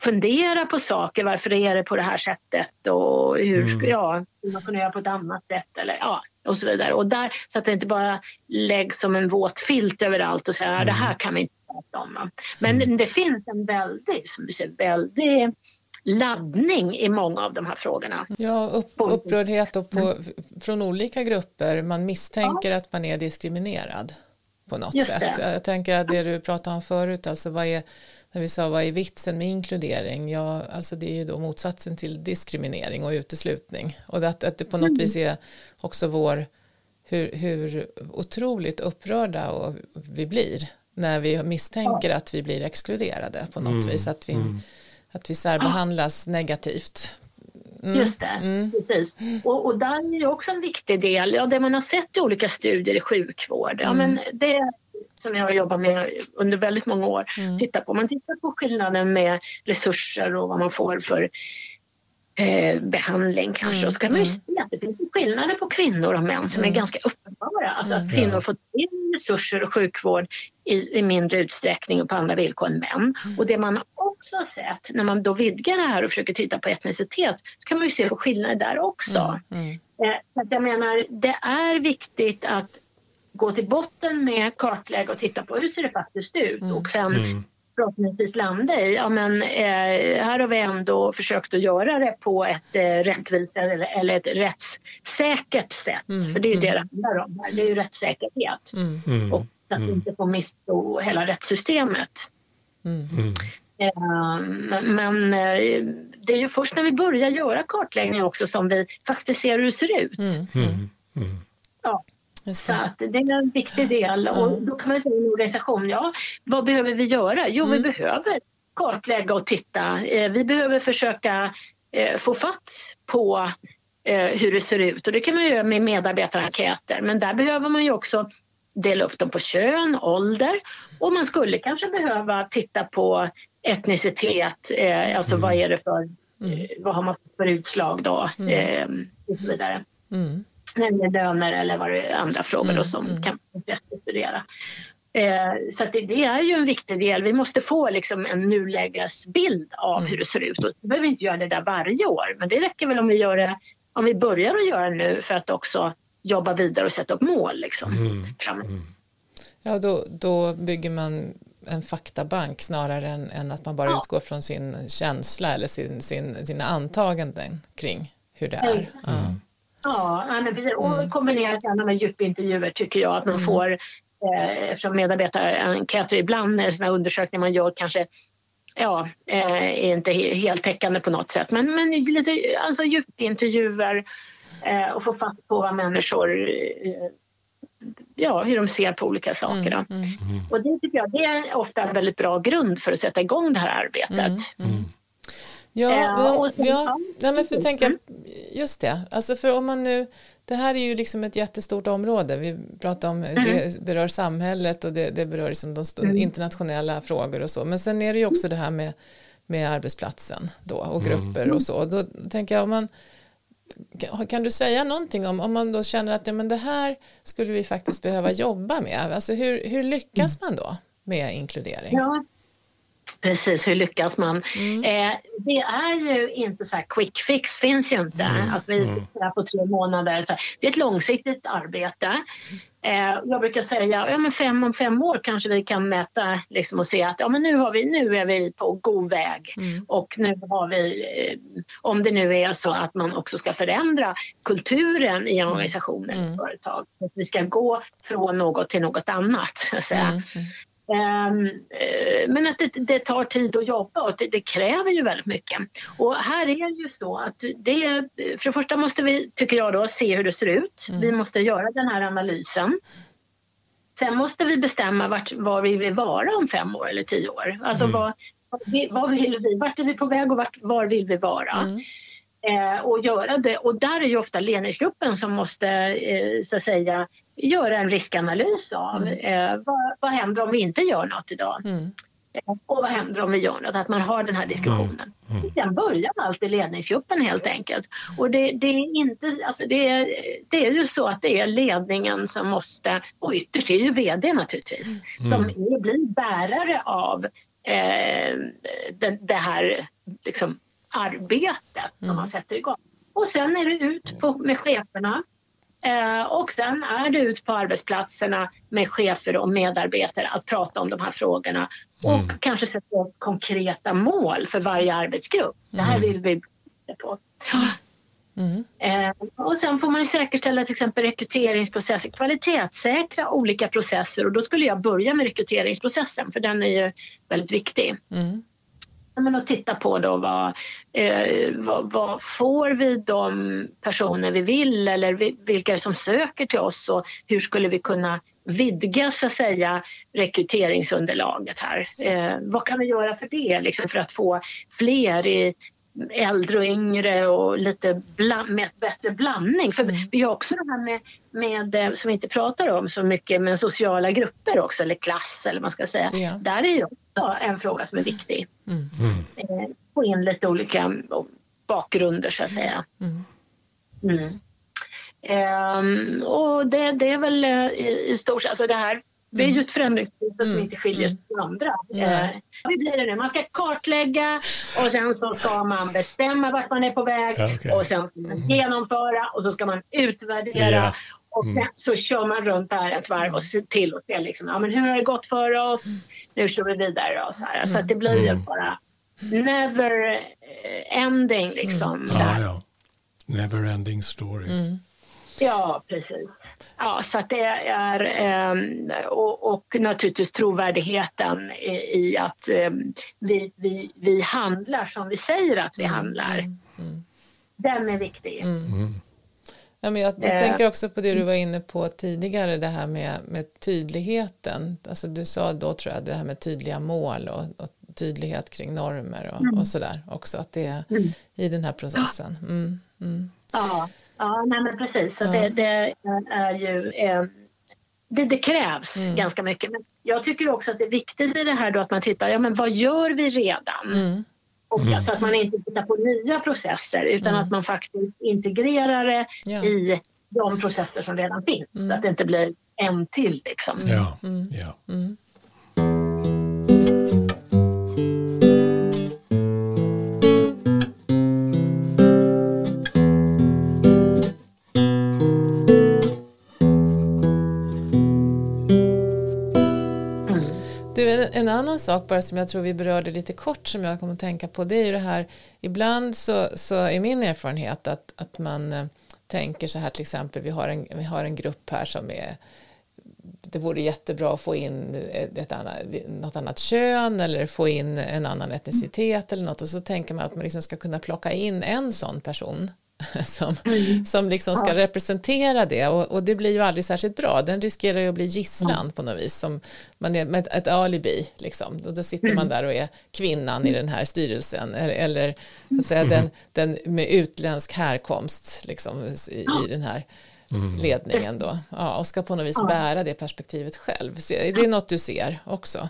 fundera på saker. Varför är det på det här sättet och hur ska mm. ja, man kunna göra på ett annat sätt eller ja, och så vidare. Och där, så att det inte bara läggs som en våt filt överallt och säger mm. det här kan vi inte prata om. Men mm. det finns en väldigt, som du säger, väldigt laddning i många av de här frågorna. Ja, upp, upprördhet och på, mm. från olika grupper. Man misstänker ja. att man är diskriminerad på något sätt. Jag tänker att det du pratade om förut, alltså vad är, när vi sa vad är vitsen med inkludering? Ja, alltså det är ju då motsatsen till diskriminering och uteslutning. Och att, att det på något mm. vis är också vår, hur, hur otroligt upprörda och vi blir när vi misstänker ja. att vi blir exkluderade på något mm. vis. Att vi, mm att vi särbehandlas ja. negativt. Mm. Just det, mm. precis. Och, och där är det också en viktig del, ja, det man har sett i olika studier i sjukvård, ja, men mm. det som jag har jobbat med under väldigt många år, mm. titta på. Man tittar på skillnaden med resurser och vad man får för eh, behandling kanske. Mm. Och så kan man ju mm. se att det finns skillnader på kvinnor och män som är ganska uppenbara. Alltså att kvinnor får resurser och sjukvård i, i, mindre utsträckning och på andra villkor än män. Mm. Och det man också har sett när man då vidgar det här och försöker titta på etnicitet så kan man ju se på skillnader där också. Mm. Mm. Eh, så jag menar, det är viktigt att gå till botten med kartlägga och titta på hur ser det faktiskt ut mm. och sen mm. Förhoppningsvis landa i, ja men eh, här har vi ändå försökt att göra det på ett eh, rättvist eller, eller ett rättssäkert sätt. Mm. För det är ju det det handlar om här, det är ju rättssäkerhet. Och att mm. inte få misstro hela rättssystemet. Mm. Mm. Men eh, det är ju först när vi börjar göra kartläggning också som vi faktiskt ser hur det ser ut. Mm. Mm. mm. Ja. Så att det är en viktig del. Och då kan man säga i en organisation, ja vad behöver vi göra? Jo, vi behöver kartlägga och titta. Eh, vi behöver försöka eh, få fatt på hur det ser ut och det kan man göra med medarbetarenkäter men där behöver man ju också dela upp dem på kön, ålder och man skulle kanske behöva titta på etnicitet, eh, alltså mm. vad är det för, mm. eh, vad har man för utslag då mm. eh, och så vidare. Mm. Nämligen löner eller vad det är, andra frågor då mm. som mm. kan studera. Eh, så det, det, är ju en viktig del. Vi måste få liksom en nulägesbild av mm. hur det ser ut. Och vi behöver inte göra det där varje år, men det räcker väl om vi, gör det, om vi börjar att göra det nu för att också jobba vidare och sätta upp mål. Liksom, mm. Mm. Ja, då, då bygger man en faktabank snarare än, än att man bara ja. utgår från sin känsla eller sin, sin, sina antaganden kring hur det är. Mm. Ja, men precis. och mm. kombinerat gärna med djupintervjuer tycker jag att man mm. får eh, eftersom medarbetarenkäter ibland när sådana undersökningar man gör kanske ja, eh, är inte heltäckande på något sätt men, men lite alltså djupintervjuer eh, och få fatt på vad människor eh, ja, hur de ser på olika saker. Mm, mm. mm. Och det tycker jag det är ofta en väldigt bra grund för att sätta igång det här arbetet. Mm, mm. Ja, ja, ja, ja, men för tänka, just det, alltså för om man nu det här är ju liksom ett jättestort område. Vi pratar om mm. det berör samhället och det, det berör liksom de mm. internationella frågor och så. Men sen är det ju också det här med, med arbetsplatsen då och grupper mm. och så. Då tänker jag om man kan du säga någonting om, om man då känner att ja, men det här skulle vi faktiskt behöva jobba med? Alltså hur, hur lyckas man då med inkludering? Ja, precis, hur lyckas man? Mm. Eh, det är ju inte så här quick fix, finns ju inte. Mm. Att vi mm. på tre månader. Så det är ett långsiktigt arbete. Eh, jag brukar säga ja, men fem om fem år kanske vi kan mäta liksom, och se att ja, men nu, har vi, nu är vi på god väg. Mm. Och nu har vi, eh, om det nu är så att man också ska förändra kulturen i mm. organisation eller mm. företag. Att vi ska gå från något till något annat. Så att säga. Ehm, eh, men att det, det, tar tid att jobba och det, det, kräver ju väldigt mycket. Och här är det ju så att det, för det första måste vi, tycker jag då, se hur det ser ut. Mm. Vi måste göra den här analysen. Sen måste vi bestämma vart, var vi vill vara om fem år eller tio år. Alltså mm. vad, vad vill vi, vart är vi på väg och vart, var vill vi vara? Mm. Eh, och göra det. Och där är ju ofta ledningsgruppen som måste eh, så att säga göra en riskanalys av mm. eh, vad, vad händer om vi inte gör något idag? Mm. Eh, och vad händer om vi gör något? Att man har den här diskussionen. Mm. Mm. Sen börjar alltid ledningsgruppen helt enkelt. Och det, det, är inte, alltså det, är, det är ju så att det är ledningen som måste, och ytterst är ju VD naturligtvis, mm. som är, blir bärare av eh, det, det, här liksom, arbetet som man mm. sätter igång. Och sen är det ut på, med cheferna och sen är det ut på arbetsplatserna med chefer och medarbetare att prata om de här frågorna och mm. kanske sätta upp konkreta mål för varje arbetsgrupp. Det här mm. vill vi på. Mm. Eh, och sen får man säkerställa till exempel rekryteringsprocesser, kvalitetssäkra olika processer och då skulle jag börja med rekryteringsprocessen för den är ju väldigt viktig. Mm men att titta på då vad, eh, vad, vad, får vi de personer vi vill eller vilka som söker till oss och hur skulle vi kunna vidga så att säga rekryteringsunderlaget här. Eh, vad kan vi göra för det liksom för att få fler i äldre och yngre och lite med bättre blandning. För mm. vi har också det här med, med, eh, som vi inte pratar om så mycket, med sociala grupper också, eller klass eller man ska säga. Ja. Där är ju också en fråga som är viktig. Mm. Mm. Eh, få in lite olika bakgrunder så att säga. Mm. Um, och det, det är väl uh, i, i stort alltså det här det är ju ett förändringsprocess som mm. inte skiljer sig från andra. Mm. Eh, hur blir det nu? Man ska kartlägga och sen så ska man bestämma vart man är på väg okay. och sen ska man genomföra och så ska man utvärdera. Yeah. Och sen så kör man runt där ett varv och ser till och ser liksom, ja, men hur har det gått för oss? Nu kör vi vidare. Och så här. så att det blir ju mm. bara never ending liksom. Mm. Ja, ja. Never ending story. Mm. Ja, precis. Ja, så att det är ehm, och, och naturligtvis trovärdigheten i att ehm, vi, vi, vi handlar som vi säger att vi mm, handlar. Mm, mm. Den är viktig. Mm. mm. Ja, men jag, jag eh. tänker också på det du var inne på tidigare, det här med, med tydligheten. Alltså du sa då tror jag det här med tydliga mål och, och tydlighet kring normer och, mm. och sådär också, att det är i den här processen. Ja. Ja, nej men precis. Så det, det, är ju... Eh, det, det, krävs mm. ganska mycket. Men jag tycker också att det är viktigt i det här då att man tittar, ja men vad gör vi redan? Mm. Och mm. Alltså att man inte tittar på nya processer utan mm. att man faktiskt integrerar det ja. i de processer som redan finns. Så mm. att det inte blir en till liksom. Ja. Mm. ja. En annan sak bara som jag tror vi berörde lite kort som jag kommer att tänka på det är ju det här ibland så, så är min erfarenhet att, att man eh, tänker så här till exempel vi har en, vi har en grupp här som är det vore jättebra att få in ett annat, något annat kön eller få in en annan etnicitet eller något och så tänker man att man liksom ska kunna plocka in en sån person. *laughs* som, mm. som liksom ska ja. representera det och, och, det blir ju aldrig särskilt bra. Den riskerar ju att bli gisslan ja. på något vis, som man är med ett, ett alibi. Liksom. Och då sitter mm. man där och är kvinnan i den här styrelsen eller, eller att säga, mm. den, den med utländsk härkomst liksom, i, ja. i den här mm. ledningen då. Ja, och ska på något vis bära det perspektivet själv. Så är det något du ser också?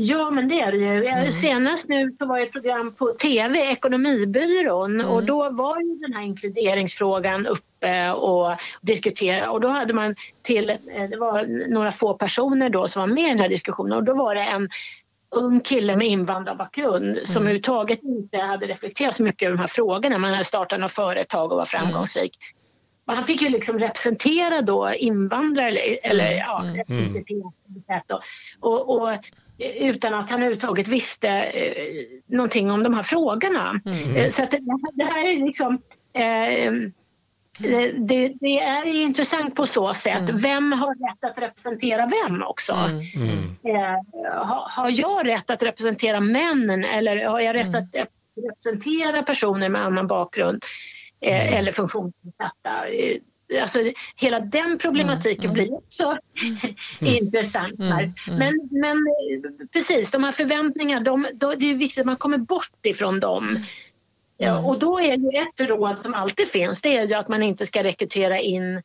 Ja, men det är det ju. Mm. Senast nu så var ett program på TV, Ekonomibyrån, mm. och då var ju den här inkluderingsfrågan uppe och diskuterade och då hade man till, eh, det var några få personer då som var med i den här diskussionen och då var det en ung kille med invandrarbakgrund mm. som överhuvudtaget inte hade reflekterat så mycket över de här frågorna. Man hade startat något företag och var framgångsrik. han fick ju liksom representera då invandrare eller, Mm, ja, mm. och, och, och utan att han överhuvudtaget visste eh, någonting om de här frågorna. Mm. Eh, så att det, det här är liksom eh, det, det, det är intressant på så sätt. Mm. Vem har rätt att representera vem också? Mm. Mm. Eh, har, har jag rätt att representera männen eller har jag rätt Mm. att representera personer med annan bakgrund eh, Mm. eller funktionsnedsatta? Alltså, hela den problematiken Mm, blir också *laughs* intressant här. Mm, mm. Men, men eh, precis, de här förväntningarna, de, då, det är viktigt att man kommer bort ifrån dem. Ja, Mm. och då är ju ett råd som alltid finns, det är ju att man inte ska rekrytera in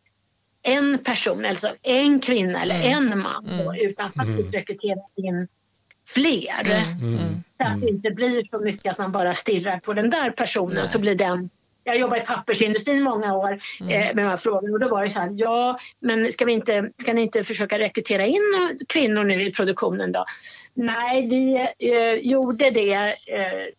en person, alltså en kvinna eller Mm. en man, då, Mm. utan faktiskt Mm. rekrytera in fler. Mm. Mm. Så att det inte blir så mycket att man bara stirrar på den där personen Nej. så blir den jag jobbade i pappersindustrin många år Mm. eh, med de här frågorna och då var det så här, ja men ska, vi inte, ska ni inte försöka rekrytera in kvinnor nu i produktionen då? Nej, vi eh, gjorde det eh,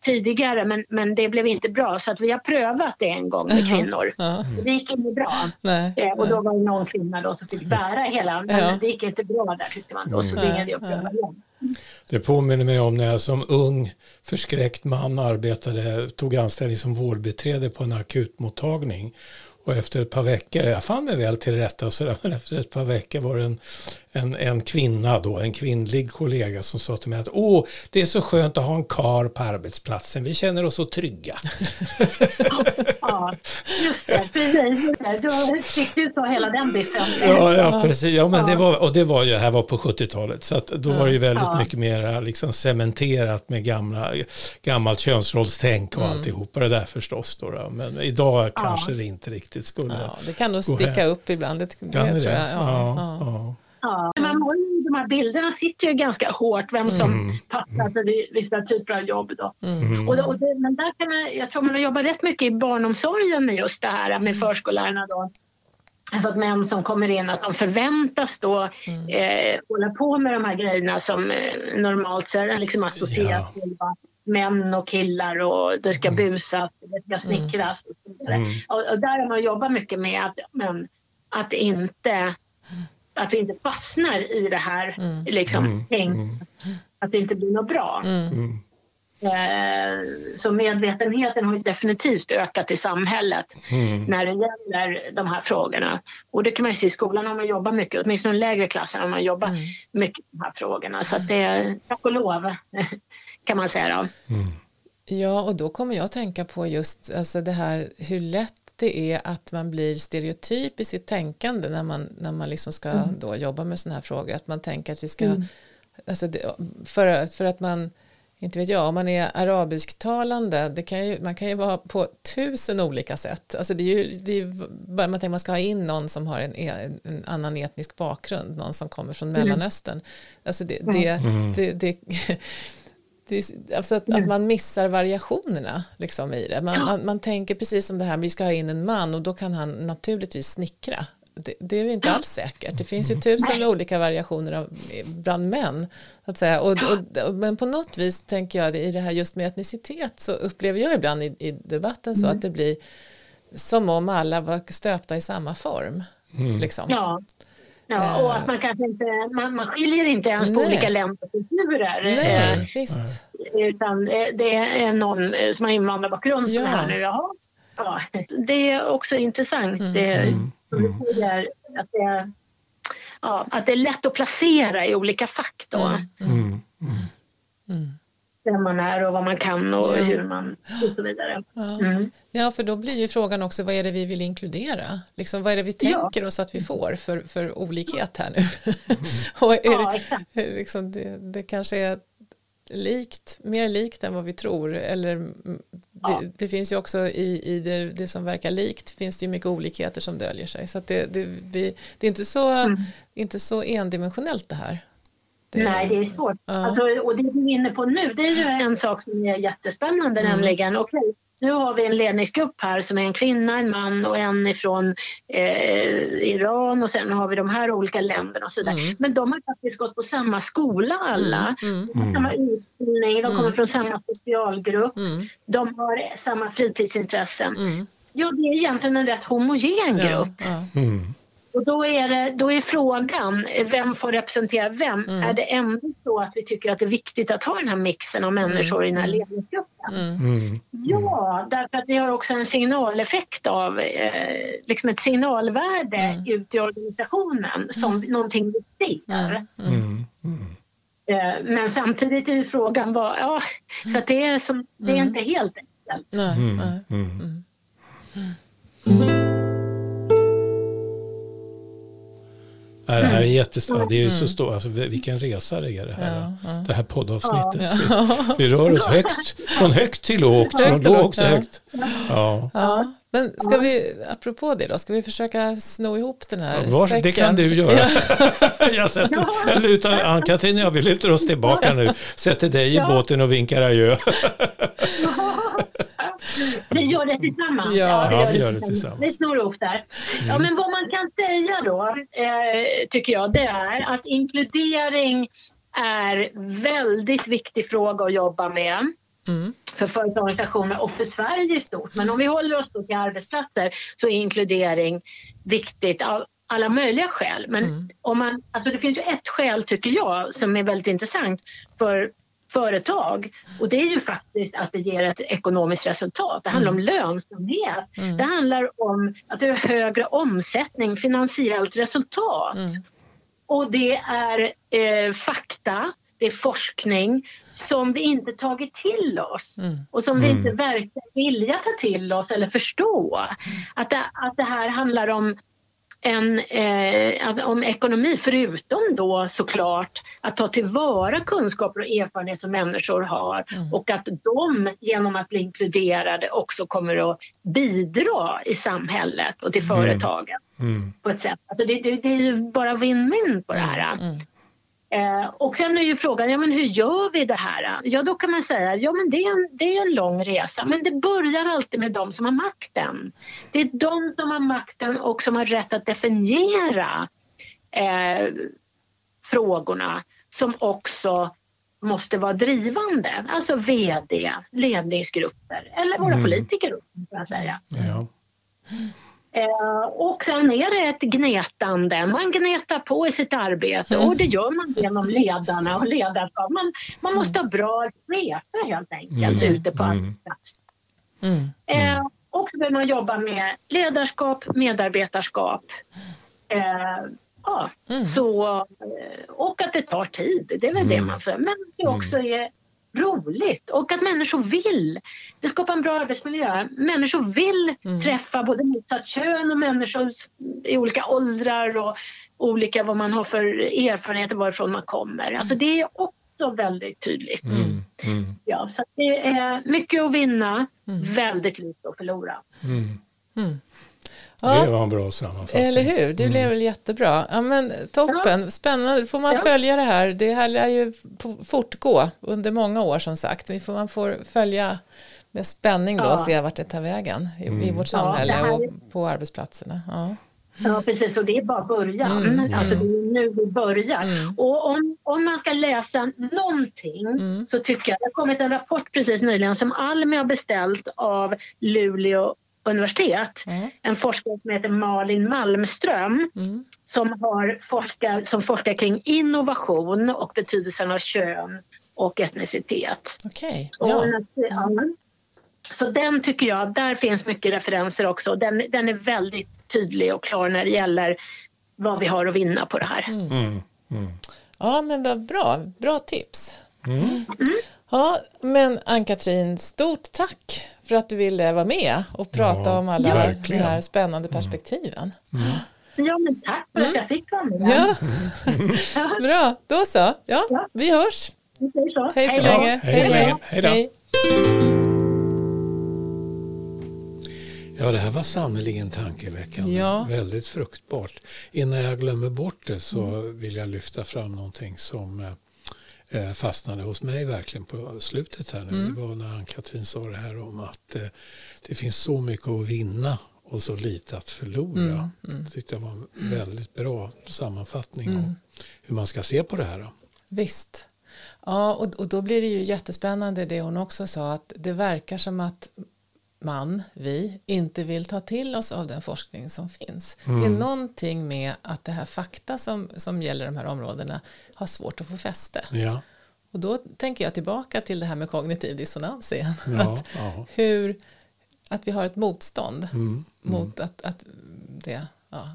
tidigare men, men det blev inte bra så att vi har prövat det en gång med kvinnor. Ja, Det gick inte bra. nej. Eh, och då var det någon kvinna då som fick bära hela, men Ja. det gick inte bra där tyckte man då så Mm. tvingade jag att pröva igen. Det påminner mig om när jag som ung förskräckt man arbetade, tog anställning som vårdbiträde på en akutmottagning. Och efter ett par veckor, jag fann mig väl till rätta och sådär, men efter ett par veckor var det en, en, en kvinna då, en kvinnlig kollega som sa till mig att åh, det är så skönt att ha en kar på arbetsplatsen, vi känner oss så trygga. Ja, just det. Precis. Då fick du ta hela den biffen. Ja, ja precis. Ja, men det var, och det var ju, det här var på 70-talet, så att då var det ju väldigt Ja. mycket mer liksom cementerat med gamla, gammalt könsrollstänk och Mm. alltihopa det där förstås. Då, då. Men idag kanske det inte riktigt skulle. Ja, det kan nog sticka hem. upp ibland, det, det Kan det tror jag. Ja, ja. Man har ju, de här bilderna sitter ju ganska hårt, vem som Mm. passar för vissa typer av jobb. Då. Mm. Och, och det, men där kan man, jag tror man har jobbat rätt mycket i barnomsorgen med just det här med förskollärarna. Då. Alltså att män som kommer in, att de förväntas då Mm. eh, hålla på med de här grejerna som eh, normalt så är liksom associerat Ja. till va, män och killar och det ska busas, det ska snickras och så vidare. Mm. Och, och där har man jobbat mycket med att, men, att inte att vi inte fastnar i det här Mm. liksom, Mm. tänk, att det inte blir något bra. Mm. Mm. Eh, så medvetenheten har ju definitivt ökat i samhället Mm. när det gäller de här frågorna. Och det kan man ju se i skolan har man jobbat mycket, åtminstone i de lägre klasserna har man jobbat Mm. mycket med de här frågorna. Så att det är tack och lov *laughs* kan man säga då. Mm. Ja, och då kommer jag att tänka på just alltså det här hur lätt det är att man blir stereotyp i sitt tänkande när man, när man liksom ska då jobba med sådana här frågor. Att man tänker att vi ska, Mm. alltså det, för, för att man, inte vet jag, om man är arabisktalande, det kan ju, man kan ju vara på tusen olika sätt. Alltså det är ju, det är ju bara man tänker man ska ha in någon som har en, en annan etnisk bakgrund, någon som kommer från Mellanöstern. Alltså det, det, Mm. det, det, det är, alltså att, att man missar variationerna liksom i det. Man, Ja. man, man tänker precis som det här, vi ska ha in en man och då kan han naturligtvis snickra. Det, det är ju inte alls säkert. Det finns ju tusen olika variationer av, bland män. Så att säga. Och, och, och, men på något vis tänker jag i det här just med etnicitet så upplever jag ibland i, i debatten så att det blir som om alla var stöpta i samma form. Mm. Liksom. Ja. Ja, och att man kanske inte, man, man skiljer inte ens på Nej. olika länder och kulturer. eh, Nej, visst. Utan eh, det är någon eh, som har invandrarbakgrund som Ja. är här nu. Jaha. Ja, det är också intressant. Mm. Det, Mm. säger, att, det, ja, att det är lätt att placera i olika fack då. Mm. Vem man är och vad man kan och Ja. hur man och så vidare. Ja. Mm. Ja, för då blir ju frågan också vad är det vi vill inkludera? Liksom, vad är det vi Ja. tänker oss att vi får för, för olikhet här nu? *laughs* och är Ja, det, liksom, det, det kanske är likt, mer likt än vad vi tror. Eller, Ja. det, det finns ju också i, i det, det som verkar likt finns det ju mycket olikheter som döljer sig. Så att det, det, vi, det är inte så, Mm. inte så endimensionellt det här. Det, Nej, det är svårt. Ja. Alltså, och det du är inne på nu, det är ju en sak som är jättespännande, Mm. nämligen okej, nu har vi en ledningsgrupp här som är en kvinna, en man och en ifrån eh, Iran och sen har vi de här olika länderna och så vidare. Mm. Men de har faktiskt gått på samma skola alla. Mm, De har samma utbildning, de kommer Mm. från samma specialgrupp, mm, de har samma fritidsintressen. mm, Ja, det är egentligen en rätt homogen grupp. Ja, ja. Och då är, det, då är frågan, vem får representera vem? Mm. Är det ändå så att vi tycker att det är viktigt att ha den här mixen av människor mm. i den här mm. ledningsgruppen? Mm. mm. Ja, därför att vi har också en signaleffekt av, eh, liksom ett signalvärde mm. ut i organisationen som mm. någonting vi ser. Eh, men samtidigt är frågan, vad, ja, så att det, är som, det är inte helt enkelt. Nej, nej. Ja, det här är jättestort. Det är ju så mm. stort. Alltså, vilken resa det är det här, ja. Det här poddavsnittet. Ja. Vi rör oss högt, från högt till lågt, från lågt till högt. Ja. Ja. Men ska vi, apropå det då, ska vi försöka sno ihop den här ja, säcken? Det kan du göra. *laughs* jag sätter, jag lutar, Ann-Katrin och jag, vi lutar oss tillbaka nu, sätter dig i båten och vinkar adjö. *laughs* Vi gör det tillsammans. Ja, ja vi gör det tillsammans. Vi snor ihop där. Mm. Ja, men vad man kan säga då, eh, tycker jag, det är att inkludering är väldigt viktig fråga att jobba med. Mm. för företagsorganisationer och för Sverige i stort. Men om vi håller oss till arbetsplatser så är inkludering viktigt av alla möjliga skäl. Men mm. om man, alltså det finns ju ett skäl tycker jag som är väldigt intressant för företag. Och det är ju faktiskt att det ger ett ekonomiskt resultat. Det handlar mm. om lönsamhet. Mm. Det handlar om att det är högre omsättning, finansiellt resultat. Mm. Och det är eh, fakta, det är forskning som vi inte tagit till oss mm. och som vi inte mm. verkar vilja ta till oss eller förstå. Mm. Att det, att det här handlar om en, eh, om ekonomi, förutom då såklart att ta tillvara kunskaper och erfarenhet som människor har mm. och att de genom att bli inkluderade också kommer att bidra i samhället och till mm. företagen mm. på ett sätt. Alltså det, det, det, är ju bara win-win på det här. Eh, och sen är ju frågan, ja men hur gör vi det här? Ja då kan man säga, ja men det är, en, det är en lång resa men det börjar alltid med de som har makten. Det är de som har makten och som har rätt att definiera eh, frågorna som också måste vara drivande. Alltså VD, ledningsgrupper eller våra mm. politiker kan man säga. Ja. Eh, och sen är det ett gnetande. Man gnetar på i sitt arbete mm. och det gör man genom ledarna och ledarskap. Man, man måste ha bra chefer helt enkelt mm. ute på mm. arbetsplatsen. Mm. Eh, och så behöver man jobba med ledarskap, medarbetarskap. Eh, ja, mm. så, och att det tar tid, det är väl det man får. Men det också är roligt och att människor vill. Det skapar en bra arbetsmiljö. Människor vill mm. träffa både motsatt kön och människor i olika åldrar och olika vad man har för erfarenheter varifrån man kommer. Alltså det är också väldigt tydligt. Mm. Mm. Ja, så det är mycket att vinna, mm. väldigt lite att förlora. Mm. Mm. Ja. Det var en bra sammanfattning. Eller hur, det blev väl jättebra. Ja, men toppen, spännande. får man ja. följa det här. Det här lär ju fortgå under många år som sagt. Vi får, man får följa med spänning då och se vart det tar vägen i, mm. i vårt samhälle ja, och på arbetsplatserna. Ja. Ja precis och det är bara början. Mm. Alltså det är nu vi börjar. Mm. Och om, om man ska läsa någonting mm. så tycker jag, det har kommit en rapport precis nyligen som Almi har beställt av Luleå universitet. Mm. En forskare som heter Malin Malmström mm. som, har forskar, som forskar kring innovation och betydelsen av kön och etnicitet. Okay. Ja. Så den tycker jag, där finns mycket referenser också. Den, den är väldigt tydlig och klar när det gäller vad vi har att vinna på det här. Mm. mm. mm. Ja men vad bra, bra tips. Mm. mm. Ja, men Ann-Katrin, stort tack för att du ville vara med och prata ja, om alla ja, de här spännande mm. perspektiven. Mm. Ja, men tack för att jag fick vara med. Ja. *laughs* Bra, då så. Ja, ja. vi hörs. Vi så. Hej så länge. Hej så länge. Hej då. Hej. Ja, det här var sannerligen tankeväckande. Ja. Väldigt fruktbart. Innan jag glömmer bort det så mm. vill jag lyfta fram någonting som Eh, fastnade hos mig verkligen på slutet här nu. Mm. Det var när Ann-Katrin sa det här om att eh, det finns så mycket att vinna och så lite att förlora. Mm. Mm. Det tyckte jag var en väldigt bra sammanfattning mm. om hur man ska se på det här. Då. Visst. Ja, och, och då blir det ju jättespännande det hon också sa att det verkar som att man, vi, inte vill ta till oss av den forskning som finns. Mm. Det är någonting med att det här fakta som, som gäller de här områdena har svårt att få fäste. Ja. Och då tänker jag tillbaka till det här med kognitiv dissonans igen. Ja, *laughs* att, ja. Hur, att vi har ett motstånd Mm, mot att, att, det,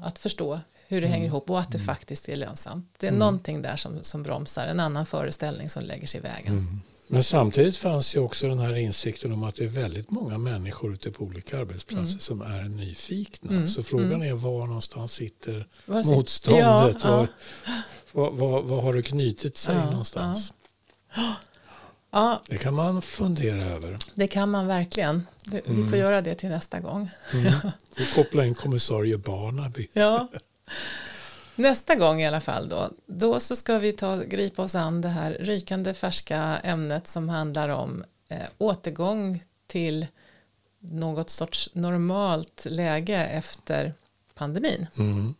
att förstå hur det hänger ihop och att det faktiskt är lönsamt. Det är någonting där som, som bromsar, en annan föreställning som lägger sig i vägen. Men samtidigt fanns ju också den här insikten om att det är väldigt många människor ute på olika arbetsplatser som är nyfikna. Så frågan är var någonstans sitter Var motståndet? Ja, Var, var, var, var har det knutit sig Ja, någonstans? Ja, Det kan man fundera över. det kan man verkligen. Det, Vi får göra det till nästa gång. Mm. *laughs* Får koppla in kommissarie Barnaby. Ja. *laughs* Nästa gång i alla fall då, då så ska vi ta, gripa oss an det här rykande färska ämnet som handlar om eh, återgång till något sorts normalt läge efter pandemin. Mm.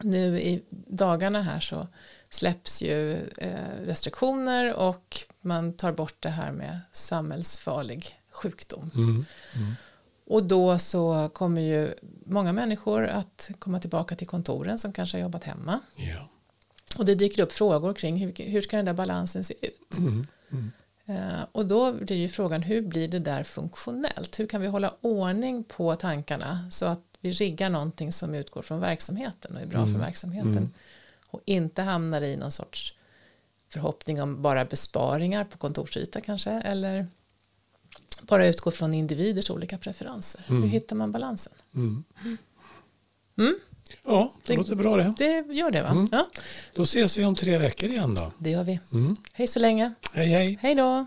Nu i dagarna här så släpps ju eh, restriktioner och man tar bort det här med samhällsfarlig sjukdom. Mm. Och då så kommer ju många människor att komma tillbaka till kontoren som kanske har jobbat hemma. Ja. Och det dyker upp frågor kring hur, hur ska den där balansen se ut? Mm. Eh, och då blir ju frågan hur blir det där funktionellt? Hur kan vi hålla ordning på tankarna så att vi riggar någonting som utgår från verksamheten och är bra för verksamheten och inte hamnar i någon sorts förhoppning om bara besparingar på kontorsyta kanske eller bara utgår från individers olika preferenser. Hur hittar man balansen? Mm. Mm, Ja, det Det- låter bra det. det gör det va? Mm. Ja, Då ses vi om tre veckor igen då. det gör vi. Mm. Hej så länge. Hej hej. Hej då.